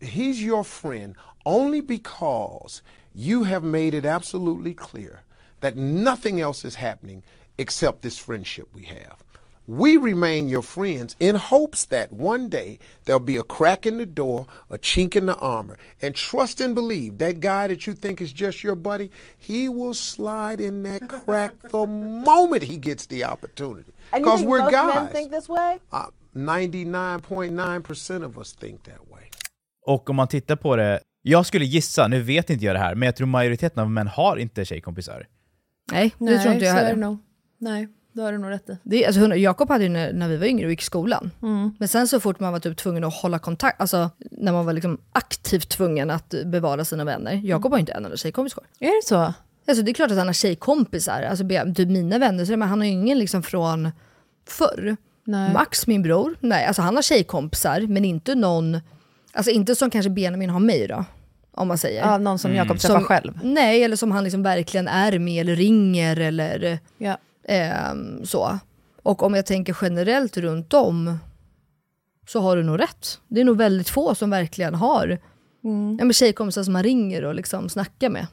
He's your friend only because you have made it absolutely clear that nothing else is happening except this friendship we have. We remain your friends in hopes that one day there'll be a crack in the door, a chink in the armor. And trust and believe that guy that you think is just your buddy, he will slide in that crack the moment he gets the opportunity. Because we're most guys. men think this way? Uh, 99.9% of us think that way. Och om man tittar på det, jag skulle gissa, nu vet inte jag det här, men jag tror majoriteten av män har inte tjejkompisar. Nej, det Nej, tror inte jag heller. nog. Nej, det har du nog rätt i. Det, är- alltså, Jakob hade ju när, när vi var yngre och gick i skolan. Mm. Men sen så fort man var typ tvungen att hålla kontakt, alltså när man var liksom aktivt tvungen att bevara sina vänner. Jakob har ju inte en enda tjejkompis kvar. Är det så? Alltså det är klart att han har tjejkompisar, alltså typ mina vänner, så men han har ju ingen liksom från förr. Nej. Max, min bror, nej alltså han har tjejkompisar men inte någon, alltså inte som kanske Benjamin har mig då. Om man säger. Ja, någon som Jakob träffar själv. Nej, eller som han liksom verkligen är med eller ringer eller Ja. ehm, så. Och om jag tänker generellt runt om så har du nog rätt. Det är nog väldigt få som verkligen har Mm. ja, tjejkompisar som man ringer och liksom snackar med.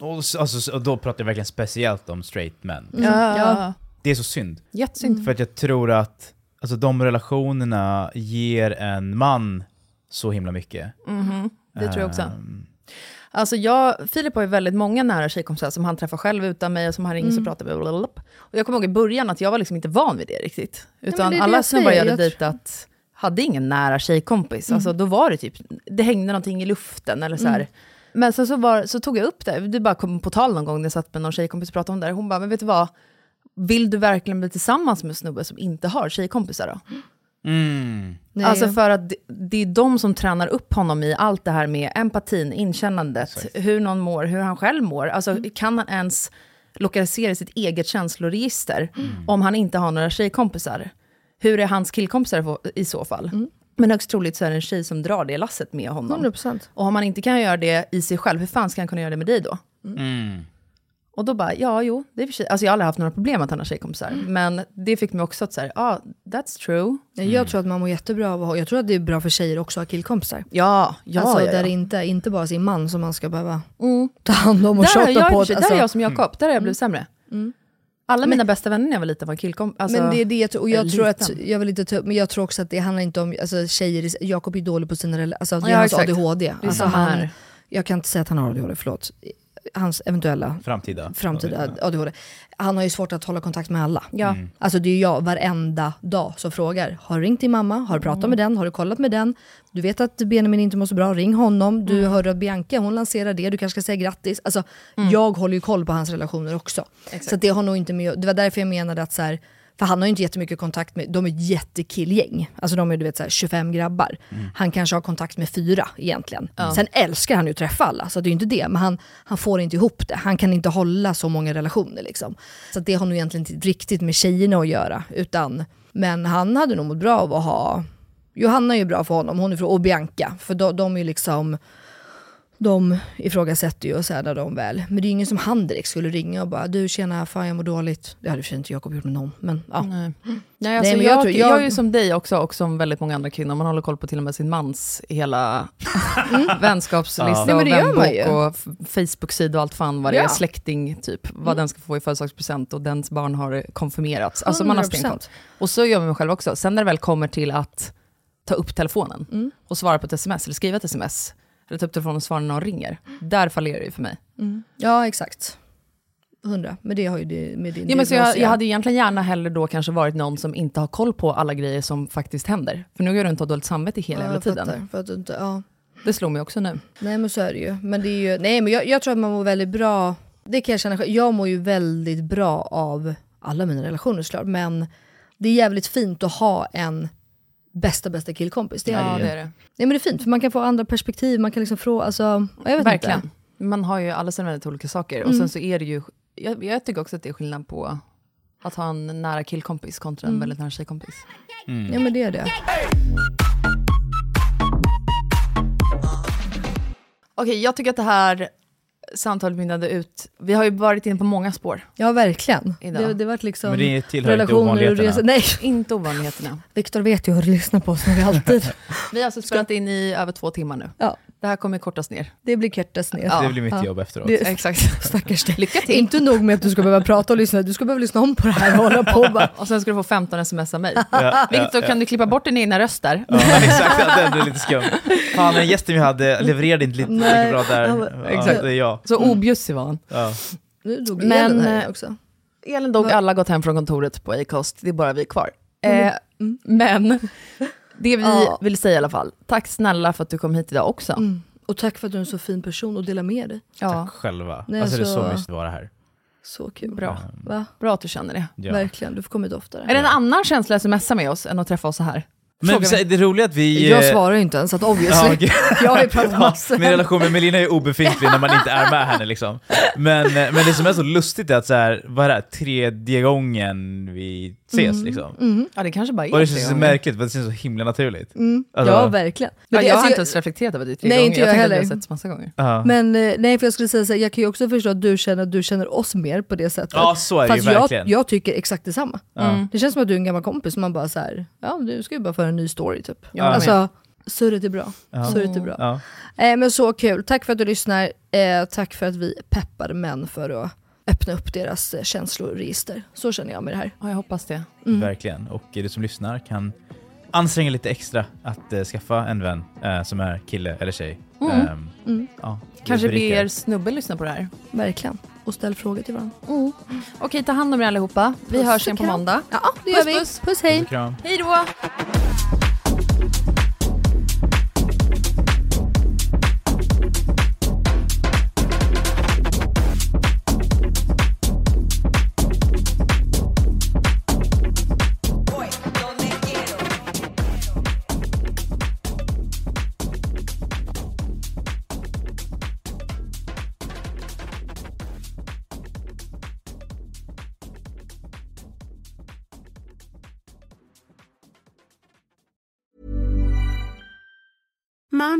Och, alltså, och då pratar jag verkligen speciellt om straight män. Mm. Ja. Ja. Det är så synd. Jättesynd. För att jag tror att alltså, de relationerna ger en man så himla mycket. Mhm, Det tror jag också. Ehm, Alltså jag, Filip har ju väldigt många nära tjejkompisar som han träffar själv utan mig och som han ringer så Mm. pratar vi. blablabla. Och jag kommer ihåg i början att jag var liksom inte van vid det riktigt. Utan är det alla snubbar jag hade dejtat hade ingen nära tjejkompis. Mm. Alltså då var det typ, det hängde någonting i luften eller så här. Mm. Men sen så, var, så tog jag upp det, det bara kom på tal någon gång när jag satt med någon tjejkompis och pratade om det. här. Hon bara, men vet du vad? Vill du verkligen bli tillsammans med en snubbe som inte har tjejkompisar då? Mm. Nej, alltså för att det, det är de som tränar upp honom i allt det här med empatin, inkännandet, hur någon mår, hur han själv mår. Alltså Mm. kan han ens lokalisera sitt eget känsloregister Mm. om han inte har några tjejkompisar? Hur är hans killkompisar i så fall? Mm. Men högst troligt så är det en tjej som drar det lasset med honom. 100%. Och om han inte kan göra det i sig själv, hur fan ska han kunna göra det med dig då? Mm. Och då bara, ja, jo, det är för sig. Alltså jag har aldrig haft några problem med att han har tjejkompisar. Mm. Men det fick mig också att säga, ja, ah, that's true. Nej, Jag tror att man mår jättebra av att ha, jag tror att det är bra för tjejer också att ha killkompisar. Ja, ja, alltså ja, ja. där det inte, inte bara sin man som man ska behöva ta hand om och där, tjata på. alltså. där är jag som Jakob, där har jag blivit sämre. Mm. Alla mina bästa vänner när jag var liten var killkompisar. Alltså, men det är det jag tror, och jag tror att, jag vill inte ta men jag tror också att det handlar inte om alltså, tjejer, Jakob är dålig på sina relationer, alltså det är Ja, hans exakt. ADHD. Det är Alltså, han, här. jag kan inte säga att han har ADHD, förlåt. Hans eventuella Framtida. framtida ADHD. Han har ju svårt att hålla kontakt med alla. Ja. Mm. Alltså det är jag varenda dag som frågar. Har du ringt din mamma? Har du pratat Mm. med den? Har du kollat med den? Du vet att Benjamin inte mår så bra, ring honom. Du Mm. hörde att Bianca, hon lanserar det, du kanske ska säga grattis. Alltså, Mm. Jag håller ju koll på hans relationer också. Så att det har nog inte med, det var därför jag menade att så här, för han har ju inte jättemycket kontakt med, de är ett jättekillgäng. Alltså de är du vet så här, 25 grabbar. Han kanske har kontakt med fyra egentligen. Ja. Sen älskar han ju att träffa alla, så det är ju inte det. Men han, han får inte ihop det. Han kan inte hålla så många relationer. Liksom. Så det har nog egentligen inte riktigt med tjejerna att göra. Utan, men han hade nog mått bra av att ha... Johanna är ju bra för honom, hon är från, och Bianca. För de, de är ju liksom... de ifrågasätter ju och så här när de väl, men det är ju ingen som han direkt skulle ringa och bara du tjena, fan jag mår dåligt. Det hade för inte Jakob gjort med någon, men ja. Nej. Nej, alltså, men jag, jag tror- jag, jag- är ju som dig också, och som väldigt många andra kvinnor, man håller koll på till och med sin mans hela vänskapslista Ja. Nej, men och ju. vänbok och Facebook-sida och allt fan vad det Ja. är, släkting typ, vad Mm. den ska få i födelsedagspresent och dens barn har konfirmerats. Alltså man har 100%. stenkoll. Och så gör man mig själv också. Sen när det väl kommer till att ta upp telefonen Mm. och svara på ett sms, eller skriva ett sms, eller ta upp telefonen och svara när någon ringer, där fallerar det ju för mig. Mm. Ja exakt. 100, men det har ju det med din Ja, men så jag, jag hade egentligen gärna hellre då kanske varit någon som inte har koll på alla grejer som faktiskt händer. För nu går jag runt och har dåligt samvete hela Ja, jävla tiden. fattar, för att du inte, ja. Det slår mig också nu. Nej men så är det ju. Men det är ju, nej men jag, jag tror att man mår väldigt bra, det kan jag känna. Jag mår ju väldigt bra av alla mina relationer såklart, men det är jävligt fint att ha en bästa bästa killkompis. Det är Ja, det ju. det är det. Nej men det är fint, för man kan få andra perspektiv, man kan liksom fråga, alltså, jag vet Verkligen. inte. Man har ju alla sina väldigt olika saker. Och Mm. sen så är det ju, jag, jag tycker också att det är skillnad på att ha en nära killkompis kontra en Mm. väldigt nära tjejkompis. Ja men det är det. Okej, jag tycker att det här samtalet mynnade ut, vi har ju varit inne på många spår. Ja verkligen. Idag. Det, det var liksom Men det tillhör inte relationer och ovanligheterna. resor. Nej, Inte ovanligheterna. Viktor vet ju hur du lyssnar på oss som vi alltid. Vi har alltså spelat in i över två timmar nu. Ja. Det här kommer kortas ner. Det blir kortas ner. Ja. Det blir mitt Ja. jobb efteråt. Det- Exakt. Stackars dig. Lycka till. Inte nog med att du ska behöva prata och lyssna, du ska behöva lyssna om på det här och hålla på och bara... Och sen ska du få 15 sms av mig. Ja, Viktor, ja, ja. kan du klippa bort din egna röst där? Ja, exakt, den är lite skum. Fan, den gästen vi hade levererade inte lite lika bra där. Exakt. det är jag. Så objussig var han. Ja. Nu dog Men, Elin här eh, också. Elin dog, alla gått hem från kontoret på Acast, det är bara vi kvar. Mm. Eh, Men det vi Ja. vill säga i alla fall, tack snälla för att du kom hit idag också. Mm. Och tack för att du är en så fin person och delar med dig. Ja, Själva. Nej, alltså det är så så- mysigt att vara här. Så kul. bra. Va? Bra att du känner det. Ja. Verkligen, du får komma hit oftare. Är det en annan känsla att smsa med oss än att träffa oss så här? Men så, mig. det är roligt att vi... Jag svarar ju inte ens, så att obviously. Ja, okej. jag har ju pratat massor. Min relation med Melina är obefintlig när man inte är med henne liksom. Men, eh, men det som är så lustigt är att så här, vad är det här, tredje gången vi ses Mm. liksom. Mm. Ja, det kanske bara är Och det känns så märkligt för det känns så himla naturligt. Mm. Alltså- ja, verkligen. Ja, det- jag har alltså, inte ens reflekterat över det tre Nej, gånger. inte jag tänkte att vi heller. har setts massa gånger. Ja. Men eh, nej, för jag skulle säga så här, jag kan ju också förstå att du känner att du känner oss mer på det sättet. Ja, så är det ju Fast jag, verkligen. jag tycker exakt detsamma. Ja. Mm. Det känns som att du är en gammal kompis som man bara så här, ja du ska ju bara föra en ny story typ. Ja. Alltså, surret är bra. Ja. Surret är bra. Ja. Eh, men så kul, tack för att du lyssnar. Eh, tack för att vi peppar män för att öppna upp deras eh, känsloregister. Så känner jag med det här. Ja, jag hoppas det. Mm. Verkligen. Och du som lyssnar kan anstränga lite extra att eh, skaffa en vän eh, som är kille eller tjej. Mm. Ehm, Mm. ja, Kanske ber snubbe lyssna på det här. Verkligen. Och ställ frågor till varandra. Mm. Okej, ta hand om er allihopa. Vi Puss hörs igen på måndag. Ja, det gör puss, vi. Puss. Puss, hej. Puss och kram. Hej då!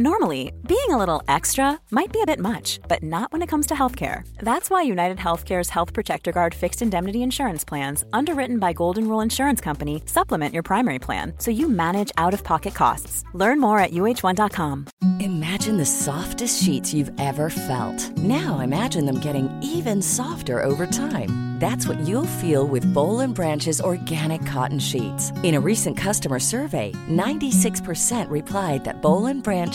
Normally, being a little extra might be a bit much, but not when it comes to healthcare. That's why United Healthcare's Health Protector Guard fixed indemnity insurance plans, underwritten by Golden Rule Insurance Company, supplement your primary plan so you manage out of pocket costs. Learn more at uh1.com. Imagine the softest sheets you've ever felt. Now imagine them getting even softer over time. That's what you'll feel with Bowl and Branch's organic cotton sheets. In a recent customer survey, 96% replied that Bowl and Branch